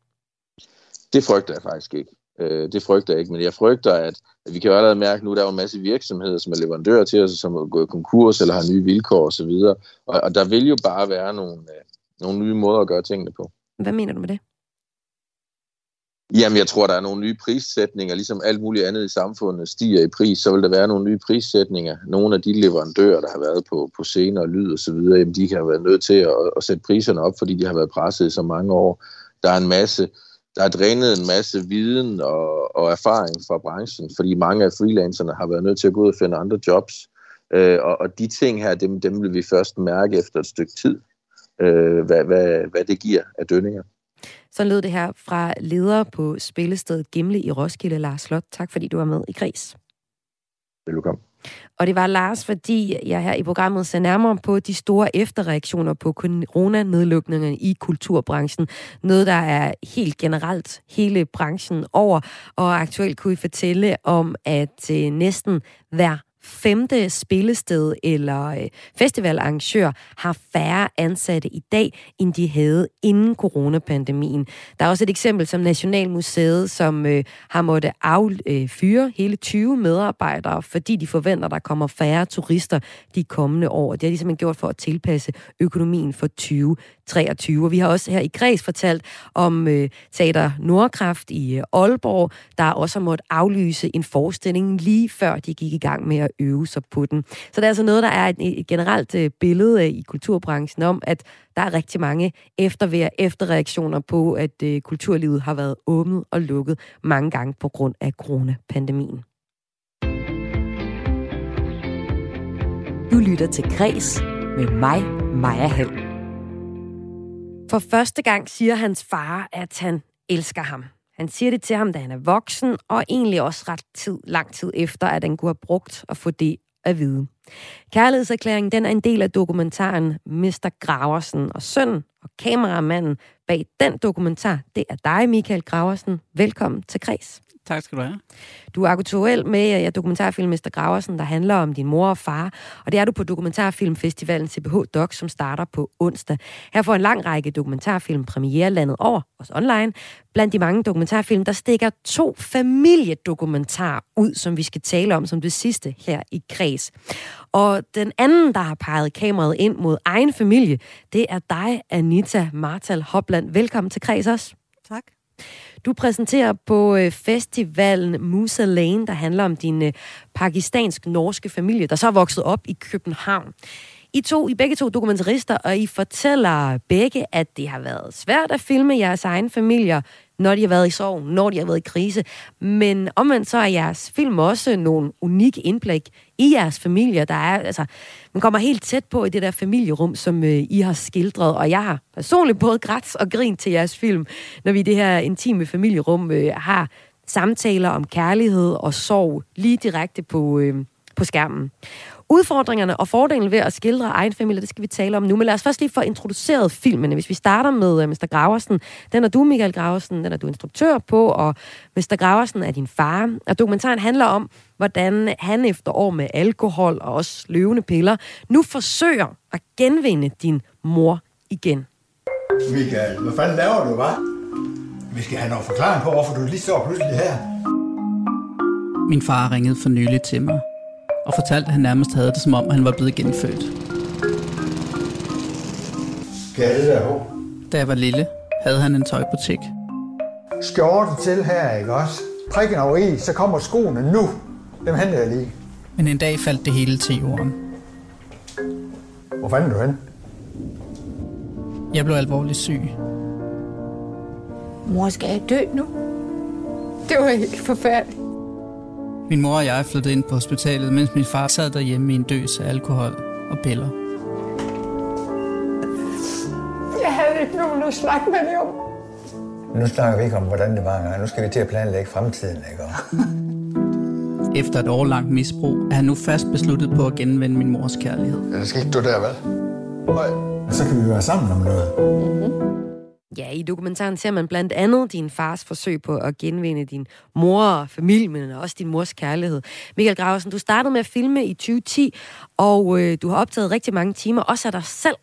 Det frygter jeg faktisk ikke. Øh, det frygter jeg ikke, men jeg frygter, at, at vi kan jo allerede mærke nu, at der er en masse virksomheder, som er leverandører til os, som er gået konkurs eller har nye vilkår osv. Og, og, og der vil jo bare være nogle, øh, nogle nye måder at gøre tingene på. Hvad mener du med det? Jamen, jeg tror, der er nogle nye prissætninger, ligesom alt muligt andet i samfundet stiger i pris, så vil der være nogle nye prissætninger. Nogle af de leverandører, der har været på, på scener og lyd og så videre, jamen, de kan have været nødt til at, at sætte priserne op, fordi de har været presset i så mange år. Der er en masse, der er drænet en masse viden og, og erfaring fra branchen, fordi mange af freelancerne har været nødt til at gå ud og finde andre jobs. Øh, og, og de ting her, dem, dem vil vi først mærke efter et stykke tid, øh, hvad, hvad, hvad det giver af dønninger. Så lød det her fra leder på spillestedet Gimle i Roskilde, Lars Slot. Tak fordi du var med i Kris. Velkommen. Og det var Lars, fordi jeg her i programmet ser nærmere på de store efterreaktioner på coronanedlukningerne i kulturbranchen. Noget, der er helt generelt hele branchen over. Og aktuelt kunne I fortælle om, at øh, næsten hver femte spillested eller øh, festivalarrangør har færre ansatte i dag, end de havde inden coronapandemien. Der er også et eksempel som Nationalmuseet, som øh, har måttet affyre øh, hele 20 medarbejdere, fordi de forventer, der kommer færre turister de kommende år. Det har de simpelthen gjort for at tilpasse økonomien for 20 23. Og vi har også her i Græs fortalt om øh, Teater Nordkraft i øh, Aalborg, der også har måttet aflyse en forestilling lige før de gik i gang med at øve sig på den. Så det er altså noget, der er et, et generelt øh, billede øh, i kulturbranchen om, at der er rigtig mange eftervær, efterreaktioner på, at øh, kulturlivet har været åbnet og lukket mange gange på grund af coronapandemien. Du lytter til Græs med mig, Maja Halm. For første gang siger hans far, at han elsker ham. Han siger det til ham, da han er voksen, og egentlig også ret tid, lang tid efter, at han kunne have brugt at få det at vide. Kærlighedserklæringen den er en del af dokumentaren Mr. Graversen, og søn og kameramanden bag den dokumentar, det er dig, Michael Graversen. Velkommen til Kreds. Tak skal du have. Du er aktuel med ja, dokumentarfilm Mr. Graversen, der handler om din mor og far, og det er du på Dokumentarfilmfestivalen CBH Doc, som starter på onsdag. Her får en lang række dokumentarfilm premiere landet over, også online. Blandt de mange dokumentarfilm, der stikker to familiedokumentar ud, som vi skal tale om som det sidste her i Kreds. Og den anden, der har peget kameraet ind mod egen familie, det er dig, Anita Martal Hopland. Velkommen til Kreds også. Tak. Du præsenterer på øh, festivalen Musa Lane, der handler om din øh, pakistansk-norske familie, der så er vokset op i København. I to, I begge to dokumentarister, og I fortæller begge, at det har været svært at filme jeres egen familier, når de har været i sorg, når de har været i krise. Men omvendt så er jeres film også nogle unikke indblik i jeres familie. Der er, altså, man kommer helt tæt på i det der familierum, som øh, I har skildret. Og jeg har personligt både grædt og grin til jeres film, når vi i det her intime familierum øh, har samtaler om kærlighed og sorg lige direkte på, øh, på skærmen. Udfordringerne og fordelen ved at skildre egen familie, det skal vi tale om nu. Men lad os først lige få introduceret filmene. Hvis vi starter med uh, øh, Mr. Graversen. Den er du, Michael Graversen. Den er du instruktør på, og Mr. Graversen er din far. Og dokumentaren handler om, hvordan han efter år med alkohol og også løvende piller, nu forsøger at genvinde din mor igen. Michael, hvad fanden laver du, hva'? Vi skal have noget forklaring på, hvorfor du lige står pludselig her. Min far ringede for nylig til mig og fortalte, at han nærmest havde det, som om han var blevet genfødt. Skal jeg det der? Da jeg var lille, havde han en tøjbutik. Skjorte til her, ikke også? Prikken over i, så kommer skoene nu. Dem henter jeg lige. Men en dag faldt det hele til jorden. Hvor fanden er du hen? Jeg blev alvorligt syg. Mor, skal jeg dø nu? Det var helt forfærdeligt. Min mor og jeg flyttede ind på hospitalet, mens min far sad derhjemme i en døs af alkohol og piller. Jeg havde ikke nogen at snakke med det om. Nu snakker vi ikke om, hvordan det var. Nu skal vi til at planlægge fremtiden, ikke? Efter et år langt misbrug er han nu fast besluttet på at genvende min mors kærlighed. Det skal ikke du der, vel? Nej. Så kan vi være sammen om noget. Mm-hmm. Ja, i dokumentaren ser man blandt andet din fars forsøg på at genvinde din mor og familie, men også din mors kærlighed. Michael Graversen, du startede med at filme i 2010, og øh, du har optaget rigtig mange timer, også af dig selv.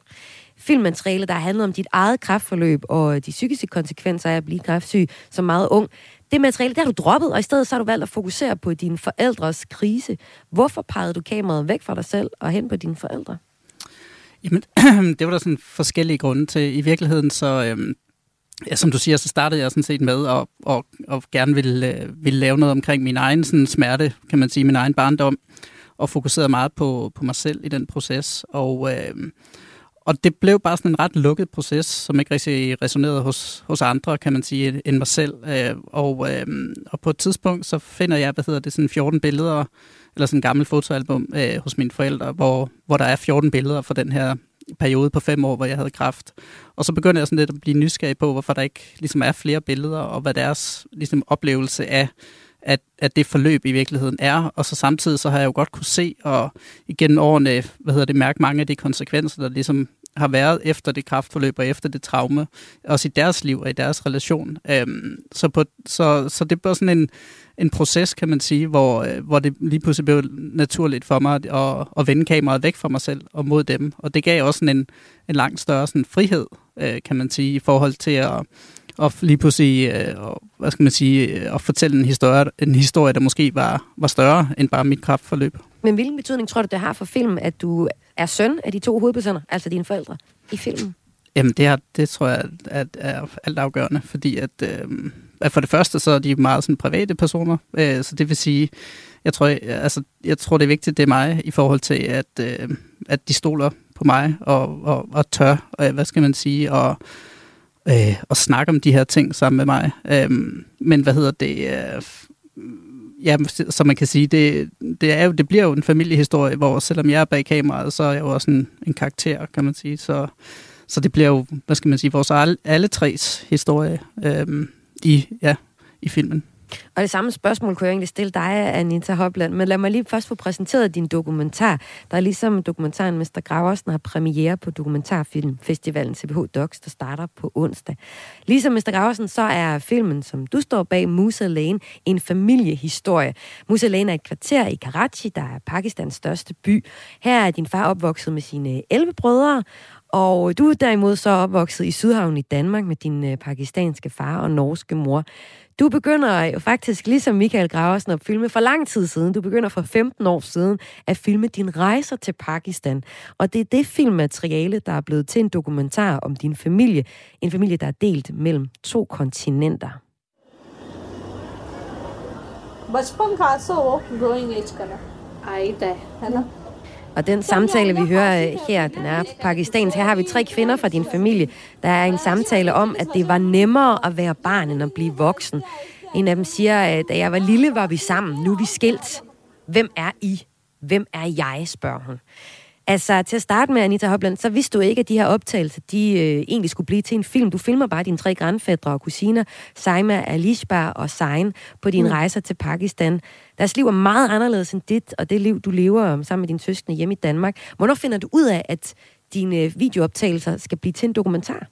Filmmateriale, der handler om dit eget kræftforløb og de psykiske konsekvenser af at blive kræftsyg som meget ung. Det materiale, der har du droppet, og i stedet så har du valgt at fokusere på dine forældres krise. Hvorfor pegede du kameraet væk fra dig selv og hen på dine forældre? Jamen, det var der sådan forskellige grunde til. I virkeligheden så, øhm, ja, som du siger, så startede jeg sådan set med at, og, og gerne ville, øh, ville lave noget omkring min egen sådan, smerte, kan man sige, min egen barndom, og fokuserede meget på, på mig selv i den proces. Og, øh, og det blev bare sådan en ret lukket proces, som ikke rigtig resonerede hos, hos andre, kan man sige, end mig selv. Øh, og, øh, og på et tidspunkt, så finder jeg, hvad hedder det, sådan 14 billeder, eller sådan en gammel fotoalbum øh, hos mine forældre, hvor, hvor der er 14 billeder fra den her periode på fem år, hvor jeg havde kræft. Og så begynder jeg sådan lidt at blive nysgerrig på, hvorfor der ikke ligesom er flere billeder, og hvad deres ligesom, oplevelse af, at, at det forløb i virkeligheden er. Og så samtidig så har jeg jo godt kunne se, og igennem årene, hvad hedder det, mærke mange af de konsekvenser, der ligesom har været efter det kraftforløb og efter det traume, også i deres liv og i deres relation. Øhm, så, på, så, så det er sådan en, en proces, kan man sige, hvor, øh, hvor det lige pludselig blev naturligt for mig at, at vende kameraet væk fra mig selv og mod dem. Og det gav også en, en langt større sådan, frihed, øh, kan man sige, i forhold til at, at lige pludselig øh, hvad skal man sige, at fortælle en historie, en historie, der måske var, var større end bare mit kraftforløb. Men hvilken betydning tror du, det har for filmen, at du er søn af de to hovedpersoner, altså dine forældre, i filmen? Jamen, det, er, det tror jeg er, er alt afgørende, fordi at, øh, at for det første, så er de meget sådan private personer, øh, så det vil sige, jeg tror, jeg, altså, jeg tror, det er vigtigt, det er mig, i forhold til, at, øh, at de stoler på mig, og, og, og tør, og, hvad skal man sige, og, øh, og snakke om de her ting sammen med mig. Øh, men hvad hedder det... Øh, ja, så man kan sige, det, det, er jo, det bliver jo en familiehistorie, hvor selvom jeg er bag kameraet, så er jeg jo også en, en karakter, kan man sige. Så, så det bliver jo, hvad skal man sige, vores alle, alle tres historie øh, i, ja, i filmen. Og det samme spørgsmål kunne jeg egentlig stille dig, Anita Hopland, men lad mig lige først få præsenteret din dokumentar. Der er ligesom dokumentaren Mr. Graversen har premiere på Dokumentarfilmfestivalen CBH Docs, der starter på onsdag. Ligesom Mr. Graversen, så er filmen, som du står bag, Musa Lane, en familiehistorie. Musa Lane er et kvarter i Karachi, der er Pakistans største by. Her er din far opvokset med sine 11 brødre, og du er derimod så opvokset i Sydhavn i Danmark med din øh, pakistanske far og norske mor. Du begynder jo faktisk, ligesom Michael Graversen, at filme for lang tid siden. Du begynder for 15 år siden at filme din rejser til Pakistan. Og det er det filmmateriale, der er blevet til en dokumentar om din familie. En familie, der er delt mellem to kontinenter. बचपन खास हो growing as का आई है ना og den samtale, vi hører øh, her, den er pakistansk. Her har vi tre kvinder fra din familie. Der er en samtale om, at det var nemmere at være barn, end at blive voksen. En af dem siger, at da jeg var lille, var vi sammen. Nu er vi skilt. Hvem er I? Hvem er jeg, spørger hun. Altså, til at starte med, Anita Hopland, så vidste du ikke, at de her optagelser, de øh, egentlig skulle blive til en film. Du filmer bare dine tre grandfædre og kusiner, Saima, Alishba og Sain, på dine mm. rejser til Pakistan. Deres liv er meget anderledes end dit, og det liv, du lever sammen med dine søskende hjemme i Danmark. Hvornår finder du ud af, at dine videooptagelser skal blive til en dokumentar?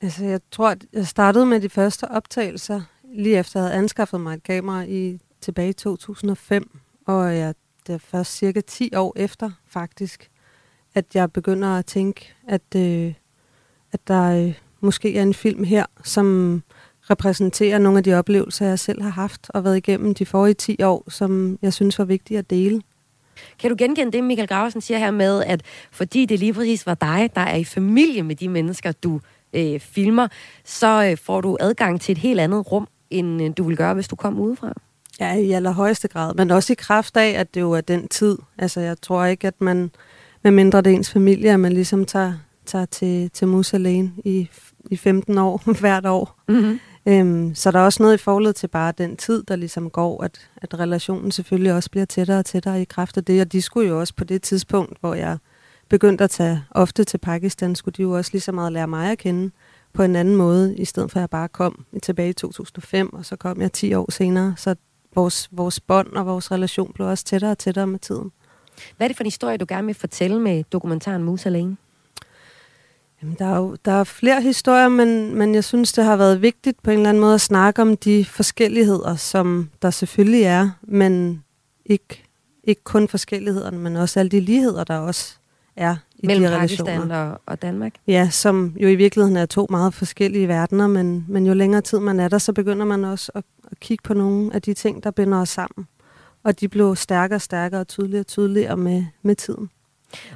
Altså, jeg tror, at jeg startede med de første optagelser, lige efter jeg havde anskaffet mig et kamera i tilbage i 2005, og jeg det er først cirka 10 år efter, faktisk, at jeg begynder at tænke, at, øh, at der øh, måske er en film her, som repræsenterer nogle af de oplevelser, jeg selv har haft og været igennem de forrige 10 år, som jeg synes var vigtige at dele. Kan du genkende det, Michael Graversen siger her med, at fordi det lige præcis var dig, der er i familie med de mennesker, du øh, filmer, så øh, får du adgang til et helt andet rum, end øh, du vil gøre, hvis du kom udefra? Ja, i allerhøjeste grad. Men også i kraft af, at det jo er den tid. Altså, jeg tror ikke, at man, med mindre det er ens familie, at man ligesom tager, tager til, til Musalene i, i 15 år hvert år. Mm-hmm. Øhm, så der er også noget i forholdet til bare den tid, der ligesom går, at, at relationen selvfølgelig også bliver tættere og tættere i kraft af det. Og de skulle jo også på det tidspunkt, hvor jeg begyndte at tage ofte til Pakistan, skulle de jo også lige så meget lære mig at kende på en anden måde, i stedet for at jeg bare kom tilbage i 2005, og så kom jeg 10 år senere. Så vores, vores bånd og vores relation blev også tættere og tættere med tiden. Hvad er det for en historie, du gerne vil fortælle med dokumentaren Mus alene? Jamen, der, er jo, der er flere historier, men, men jeg synes, det har været vigtigt på en eller anden måde at snakke om de forskelligheder, som der selvfølgelig er, men ikke, ikke kun forskellighederne, men også alle de ligheder, der også er i Mellem de Pakistan og, og Danmark? Ja, som jo i virkeligheden er to meget forskellige verdener, men, men jo længere tid man er der, så begynder man også at, at kigge på nogle af de ting, der binder os sammen. Og de blev stærkere og stærkere og tydeligere og tydeligere med, med tiden.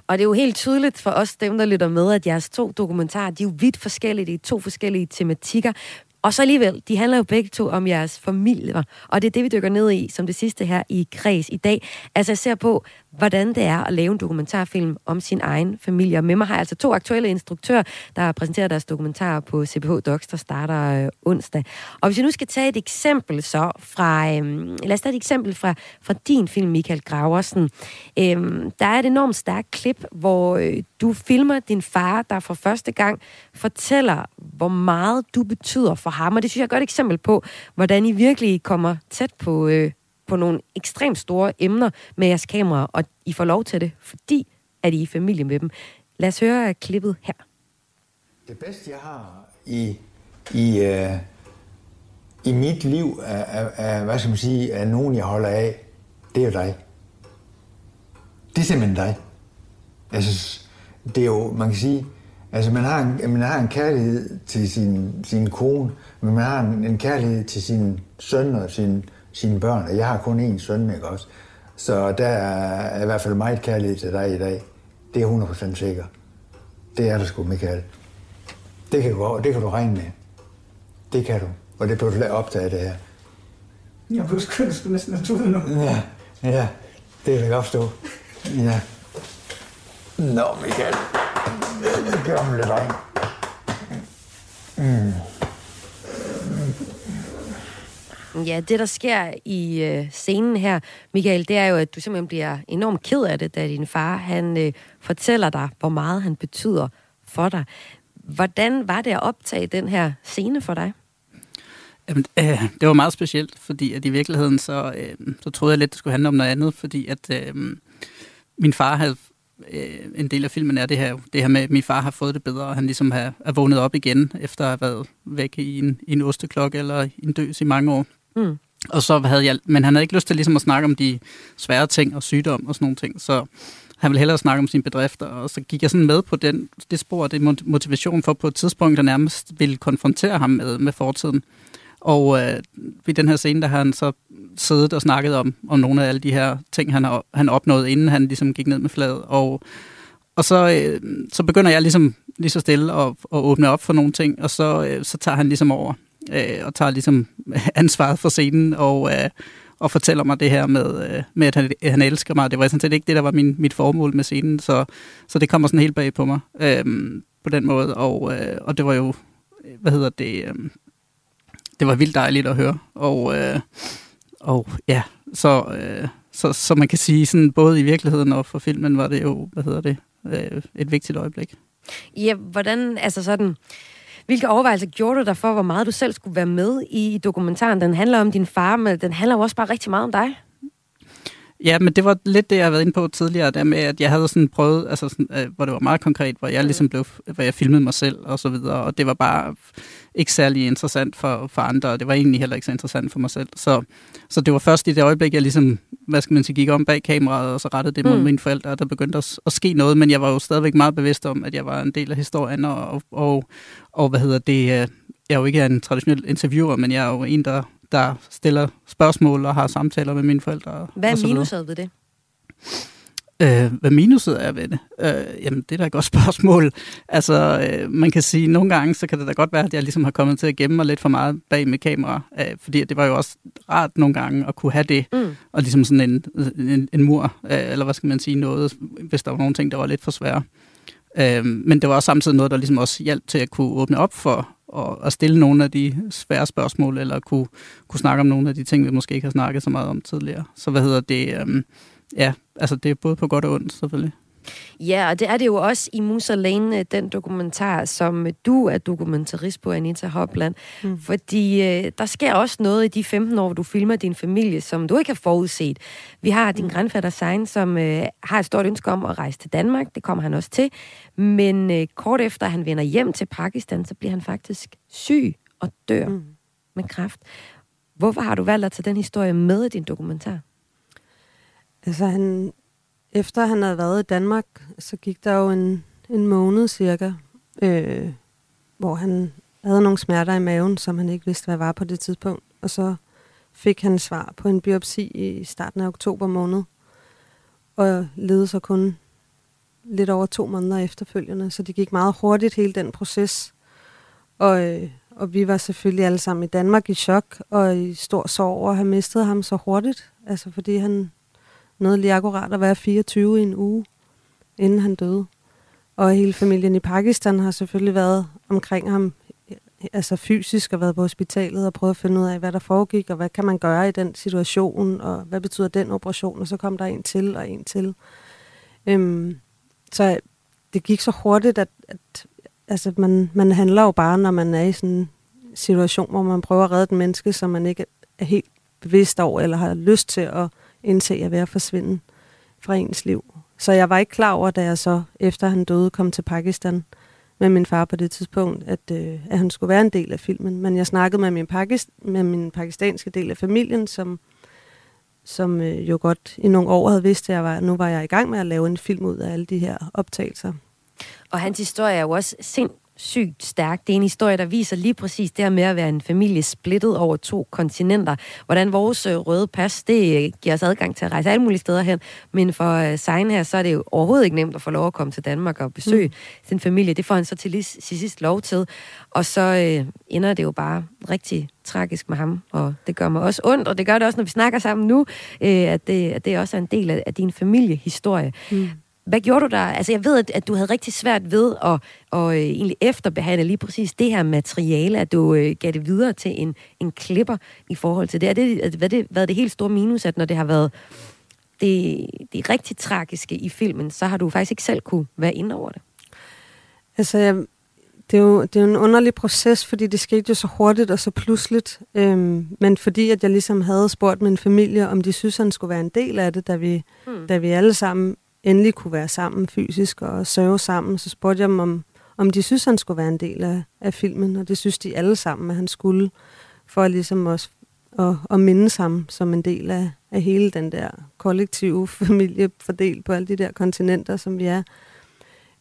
Og det er jo helt tydeligt for os, dem der lytter med, at jeres to dokumentarer, de er jo vidt forskellige, de er to forskellige tematikker, og så alligevel, de handler jo begge to om jeres familier, og det er det, vi dykker ned i som det sidste her i Kreds i dag. Altså jeg ser på, hvordan det er at lave en dokumentarfilm om sin egen familie. Og med mig har jeg altså to aktuelle instruktører, der præsenterer deres dokumentarer på CPH Docs, der starter øh, onsdag. Og hvis jeg nu skal tage et eksempel så fra, øh, lad os tage et eksempel fra, fra din film, Michael Graversen. Øh, der er et enormt stærkt klip, hvor øh, du filmer din far, der for første gang fortæller, hvor meget du betyder for ham. Og det synes jeg er et godt eksempel på, hvordan I virkelig kommer tæt på, øh, på nogle ekstremt store emner med jeres kamera, og I får lov til det, fordi at I er i familie med dem. Lad os høre klippet her. Det bedste, jeg har i, i, uh, i mit liv, er, er, er, hvad skal man sige, er nogen, jeg holder af, det er jo dig. Det er simpelthen dig. Altså, det er jo, man kan sige, altså man har en, man har en kærlighed til sin, sin kone, men man har en, en kærlighed til sin søn og sin, sine børn, og jeg har kun én søn, ikke også? Så der er i hvert fald meget kærlighed til dig i dag. Det er 100% sikker. Det er der sgu, Michael. Det kan, du, det kan du regne med. Det kan du. Og det blev du optaget det her. Jeg blev sgu næsten naturligt nu. Ja, ja. Det kan jeg godt forstå. Ja. Nå, Michael. Det gør mig lidt. Mm. Ja, det der sker i øh, scenen her, Michael, det er jo, at du simpelthen bliver enormt ked af det, da din far han øh, fortæller dig, hvor meget han betyder for dig. Hvordan var det at optage den her scene for dig? Jamen, øh, det var meget specielt, fordi at i virkeligheden så, øh, så troede jeg lidt, det skulle handle om noget andet, fordi at øh, min far havde øh, en del af filmen er det her, det her med, at min far har fået det bedre, og han ligesom har, er vågnet op igen, efter at have været væk i en, i en osteklokke eller i en døs i mange år. Mm. Og så havde jeg, men han havde ikke lyst til ligesom at snakke om de svære ting og sygdom og sådan nogle ting, så han ville hellere snakke om sine bedrifter, og så gik jeg sådan med på den, det spor, det motivation for på et tidspunkt, der nærmest ville konfrontere ham med, med fortiden. Og øh, ved den her scene, der har han så siddet og snakket om, om nogle af alle de her ting, han, har, han opnåede, inden han ligesom gik ned med fladet. Og, og så, øh, så begynder jeg ligesom lige så stille at, at åbne op for nogle ting, og så, øh, så tager han ligesom over øh, og tager ligesom ansvaret for scenen og, øh, og fortæller mig det her med, øh, med at han, han elsker mig. Det var sådan set ikke det, der var min, mit formål med scenen, så, så det kommer sådan helt bag på mig øh, på den måde. Og, øh, og det var jo, hvad hedder det, øh, det var vildt dejligt at høre. Og, øh, og ja, så, øh, så, så man kan sige, sådan, både i virkeligheden og for filmen var det jo, hvad hedder det, øh, et vigtigt øjeblik. Ja, hvordan, altså sådan, hvilke overvejelser gjorde du dig for, hvor meget du selv skulle være med i dokumentaren? Den handler om din far, men den handler jo også bare rigtig meget om dig. Ja, men det var lidt det, jeg havde været inde på tidligere, der med, at jeg havde sådan prøvet, altså sådan, øh, hvor det var meget konkret, hvor jeg ligesom blev, hvor jeg filmede mig selv og så videre, og det var bare ikke særlig interessant for, for andre, og det var egentlig heller ikke så interessant for mig selv. Så, så det var først i det øjeblik, jeg ligesom, hvad skal man sige, gik om bag kameraet, og så rettede det mod mm. mine forældre, og der begyndte at, at ske noget, men jeg var jo stadigvæk meget bevidst om, at jeg var en del af historien, og, og, og hvad hedder det, øh, jeg er jo ikke en traditionel interviewer, men jeg er jo en, der der stiller spørgsmål og har samtaler med mine forældre. Hvad er minuset ved det? Øh, hvad minuset er ved det? Øh, jamen, det er da et godt spørgsmål. Altså, øh, man kan sige, at nogle gange, så kan det da godt være, at jeg ligesom har kommet til at gemme mig lidt for meget bag med kamera. Øh, fordi det var jo også rart nogle gange at kunne have det, mm. og ligesom sådan en, en, en mur, øh, eller hvad skal man sige, noget, hvis der var nogle ting, der var lidt for svære. Øh, men det var også samtidig noget, der ligesom også hjalp til at kunne åbne op for, og, at stille nogle af de svære spørgsmål, eller kunne, kunne snakke om nogle af de ting, vi måske ikke har snakket så meget om tidligere. Så hvad hedder det? Øhm, ja, altså det er både på godt og ondt, selvfølgelig. Ja, og det er det jo også i Musa Lane, øh, den dokumentar, som du er dokumentarist på, Anita Hopland. Mm. Fordi øh, der sker også noget i de 15 år, hvor du filmer din familie, som du ikke har forudset. Vi har din mm. grandfatter Sein, som øh, har et stort ønske om at rejse til Danmark. Det kommer han også til. Men øh, kort efter han vender hjem til Pakistan, så bliver han faktisk syg og dør mm. med kræft. Hvorfor har du valgt at tage den historie med i din dokumentar? Altså, han, efter han havde været i Danmark, så gik der jo en, en måned cirka, øh, hvor han havde nogle smerter i maven, som han ikke vidste, hvad var på det tidspunkt. Og så fik han svar på en biopsi i starten af oktober måned, og levede så kun lidt over to måneder efterfølgende, så det gik meget hurtigt, hele den proces. Og, øh, og vi var selvfølgelig alle sammen i Danmark i chok og i stor sorg over at have mistet ham så hurtigt, altså fordi han noget lige akkurat at være 24 i en uge, inden han døde. Og hele familien i Pakistan har selvfølgelig været omkring ham, altså fysisk, og været på hospitalet og prøvet at finde ud af, hvad der foregik, og hvad kan man gøre i den situation, og hvad betyder den operation, og så kom der en til og en til. Øhm, så det gik så hurtigt, at, at altså man, man handler jo bare, når man er i sådan en situation, hvor man prøver at redde et menneske, som man ikke er helt bevidst over, eller har lyst til at indse at være forsvinde fra ens liv. Så jeg var ikke klar over, da jeg så, efter han døde, kom til Pakistan med min far på det tidspunkt, at, øh, at han skulle være en del af filmen. Men jeg snakkede med min, pakist, med min pakistanske del af familien, som, som øh, jo godt i nogle år havde vidst, at jeg var, nu var jeg i gang med at lave en film ud af alle de her optagelser. Og hans historie er jo også sind, sygt stærk. Det er en historie, der viser lige præcis det her med at være en familie splittet over to kontinenter. Hvordan vores øh, røde pas, det øh, giver os adgang til at rejse alle mulige steder hen. Men for øh, Sein her, så er det jo overhovedet ikke nemt at få lov at komme til Danmark og besøge mm. sin familie. Det får han så til, til sidst lov til. Og så øh, ender det jo bare rigtig tragisk med ham, og det gør mig også ondt, og det gør det også, når vi snakker sammen nu, øh, at, det, at det også er en del af, af din familiehistorie. Mm. Hvad gjorde du der? Altså, jeg ved, at, at du havde rigtig svært ved at, at øh, egentlig efterbehandle lige præcis det her materiale, at du øh, gav det videre til en, en klipper i forhold til det. Er det, hvad det været det helt store minus, at når det har været det, det rigtig tragiske i filmen, så har du faktisk ikke selv kunne være inde over det? Altså, jeg, det, er jo, det er jo en underlig proces, fordi det skete jo så hurtigt og så pludseligt. Øhm, men fordi at jeg ligesom havde spurgt min familie, om de synes, han skulle være en del af det, da vi, hmm. da vi alle sammen endelig kunne være sammen fysisk og sørge sammen, så spurgte jeg dem, om, om de synes, han skulle være en del af, af filmen, og det synes de alle sammen, at han skulle, for ligesom også at, at mindes ham som en del af, af hele den der kollektive familie fordelt på alle de der kontinenter, som vi er.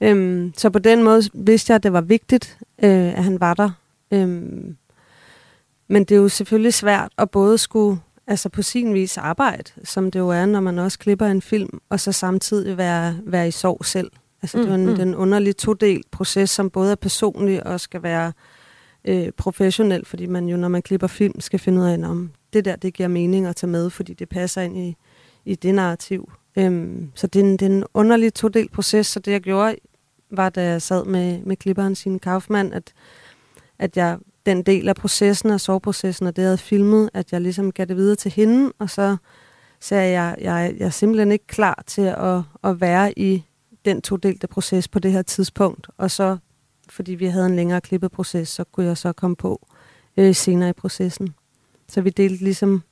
Øhm, så på den måde vidste jeg, at det var vigtigt, øh, at han var der. Øhm, men det er jo selvfølgelig svært at både skulle altså på sin vis arbejde, som det jo er, når man også klipper en film, og så samtidig være, være i sorg selv. Altså mm, det er en, mm. den underlige todel proces, som både er personlig og skal være øh, professionel, fordi man jo, når man klipper film, skal finde ud af, om det der, det giver mening at tage med, fordi det passer ind i, i det narrativ. Øhm, så det er, en, det er en underlig todel proces, så det jeg gjorde, var da jeg sad med, med klipperen sin Kaufmann, at, at jeg den del af processen, af soveprocessen, og det jeg havde filmet, at jeg ligesom gav det videre til hende, og så sagde jeg, jeg, jeg er simpelthen ikke klar til at, at være i den todelte proces på det her tidspunkt. Og så, fordi vi havde en længere klippeproces, så kunne jeg så komme på øh, senere i processen. Så vi delte ligesom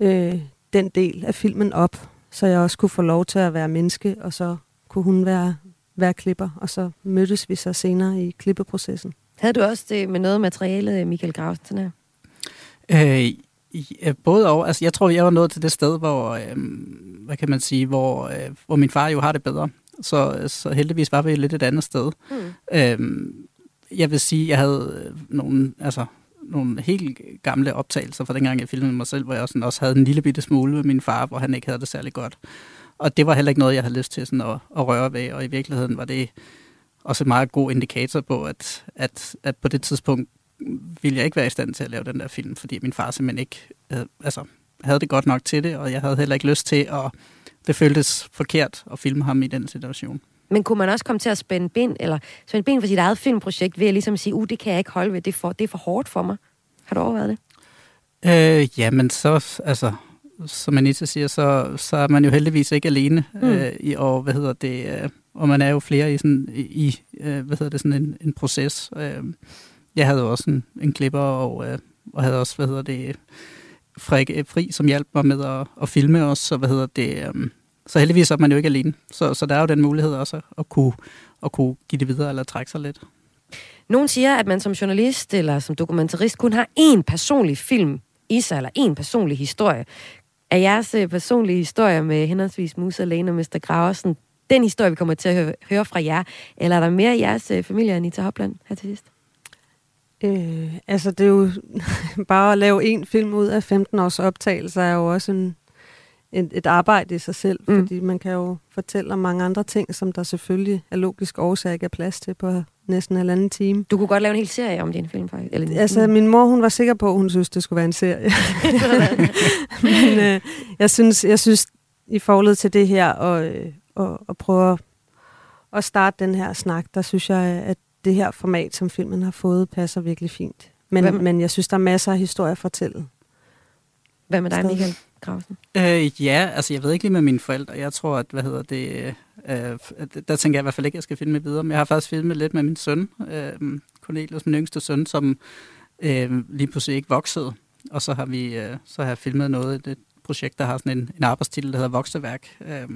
øh, den del af filmen op, så jeg også kunne få lov til at være menneske, og så kunne hun være, være klipper, og så mødtes vi så senere i klippeprocessen. Havde du også det med noget materiale, Michael Grausen, her? Øh, både og. Altså, jeg tror, jeg var nået til det sted, hvor, øh, hvad kan man sige, hvor, øh, hvor min far jo har det bedre. Så, så heldigvis var vi lidt et andet sted. Mm. Øh, jeg vil sige, jeg havde nogle, altså, nogle helt gamle optagelser fra dengang, jeg filmede mig selv, hvor jeg sådan også havde en lille bitte smule med min far, hvor han ikke havde det særlig godt. Og det var heller ikke noget, jeg havde lyst til sådan at, at røre ved, og i virkeligheden var det også en meget god indikator på, at, at, at på det tidspunkt ville jeg ikke være i stand til at lave den der film, fordi min far simpelthen ikke øh, altså, havde det godt nok til det, og jeg havde heller ikke lyst til at det føltes forkert at filme ham i den situation. Men kunne man også komme til at spænde ben, eller spænde ben for sit eget filmprojekt, ved at ligesom sige, uh, det kan jeg ikke holde ved, det er for, det er for hårdt for mig. Har du overvejet det? Øh, ja, men så, altså, som Anita siger, så, så er man jo heldigvis ikke alene, mm. øh, i, og hvad hedder det, øh, og man er jo flere i sådan, i, øh, hvad hedder det, sådan en, en proces. Øh, jeg havde også en, en klipper, og, øh, og havde også, hvad hedder det, Frik, Fri, som hjalp mig med at, at filme os, så hvad hedder det, øh, så heldigvis er man jo ikke alene. Så, så der er jo den mulighed også at kunne, at kunne give det videre eller trække sig lidt. Nogen siger, at man som journalist eller som dokumentarist kun har én personlig film i sig, eller én personlig historie. Er jeres øh, personlige historie med henholdsvis Musa Lane og Mr. Graversen den historie, vi kommer til at høre, høre fra jer? Eller er der mere i jeres øh, familie, Anita Hopland, her til sidst? Øh, altså, det er jo bare at lave en film ud af 15 års optagelser er jo også en, et, et arbejde i sig selv, mm. fordi man kan jo fortælle om mange andre ting, som der selvfølgelig er logisk årsag ikke er plads til på næsten en halvanden time. Du kunne godt lave en hel serie om din film, faktisk. Eller altså, min mor, hun var sikker på, at hun synes, det skulle være en serie. Men øh, jeg, synes, jeg synes, i forhold til det her, og, øh, og, og prøve at, starte den her snak, der synes jeg, at det her format, som filmen har fået, passer virkelig fint. Men, men jeg synes, der er masser af historier at fortælle. Hvad med dig, Michael Grausen? Øh, ja, altså jeg ved ikke lige med mine forældre. Jeg tror, at, hvad hedder det, øh, der tænker jeg i hvert fald ikke, at jeg skal filme videre. Men jeg har faktisk filmet lidt med min søn, øh, Cornelius, min yngste søn, som øh, lige pludselig ikke voksede. Og så har vi øh, så har jeg filmet noget, et projekt, der har sådan en, en arbejdstitel, der hedder Vokseværk, øh,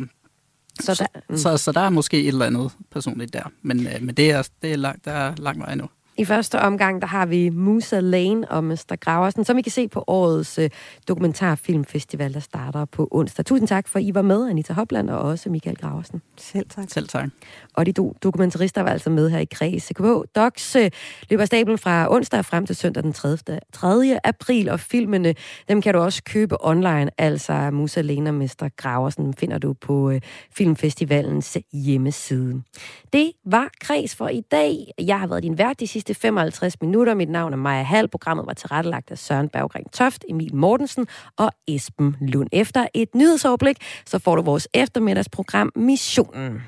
Så, så, der, mm. så, så der er måske et eller andet personligt der, men, øh, men det, er, det er langt, der er lang vej nu. I første omgang, der har vi Musa Lane og Mr. Graversen, som I kan se på årets uh, dokumentarfilmfestival, der starter på onsdag. Tusind tak, for I var med, Anita Hopland og også Michael Graversen. Selv tak. Selv tak. Og de do- dokumentarister var altså med her i Kreds CKH. Docs uh, løber stablen fra onsdag frem til søndag den 3. 3. april, og filmene, dem kan du også købe online, altså Musa Lane og Mr. Graversen, finder du på uh, Filmfestivalens hjemmeside. Det var Kreds for i dag. Jeg har været din vært de sidste 55 minutter. Mit navn er Maja Hall. Programmet var tilrettelagt af Søren Berggren Toft, Emil Mortensen og Esben Lund. Efter et nyhedsoverblik, så får du vores eftermiddagsprogram Missionen.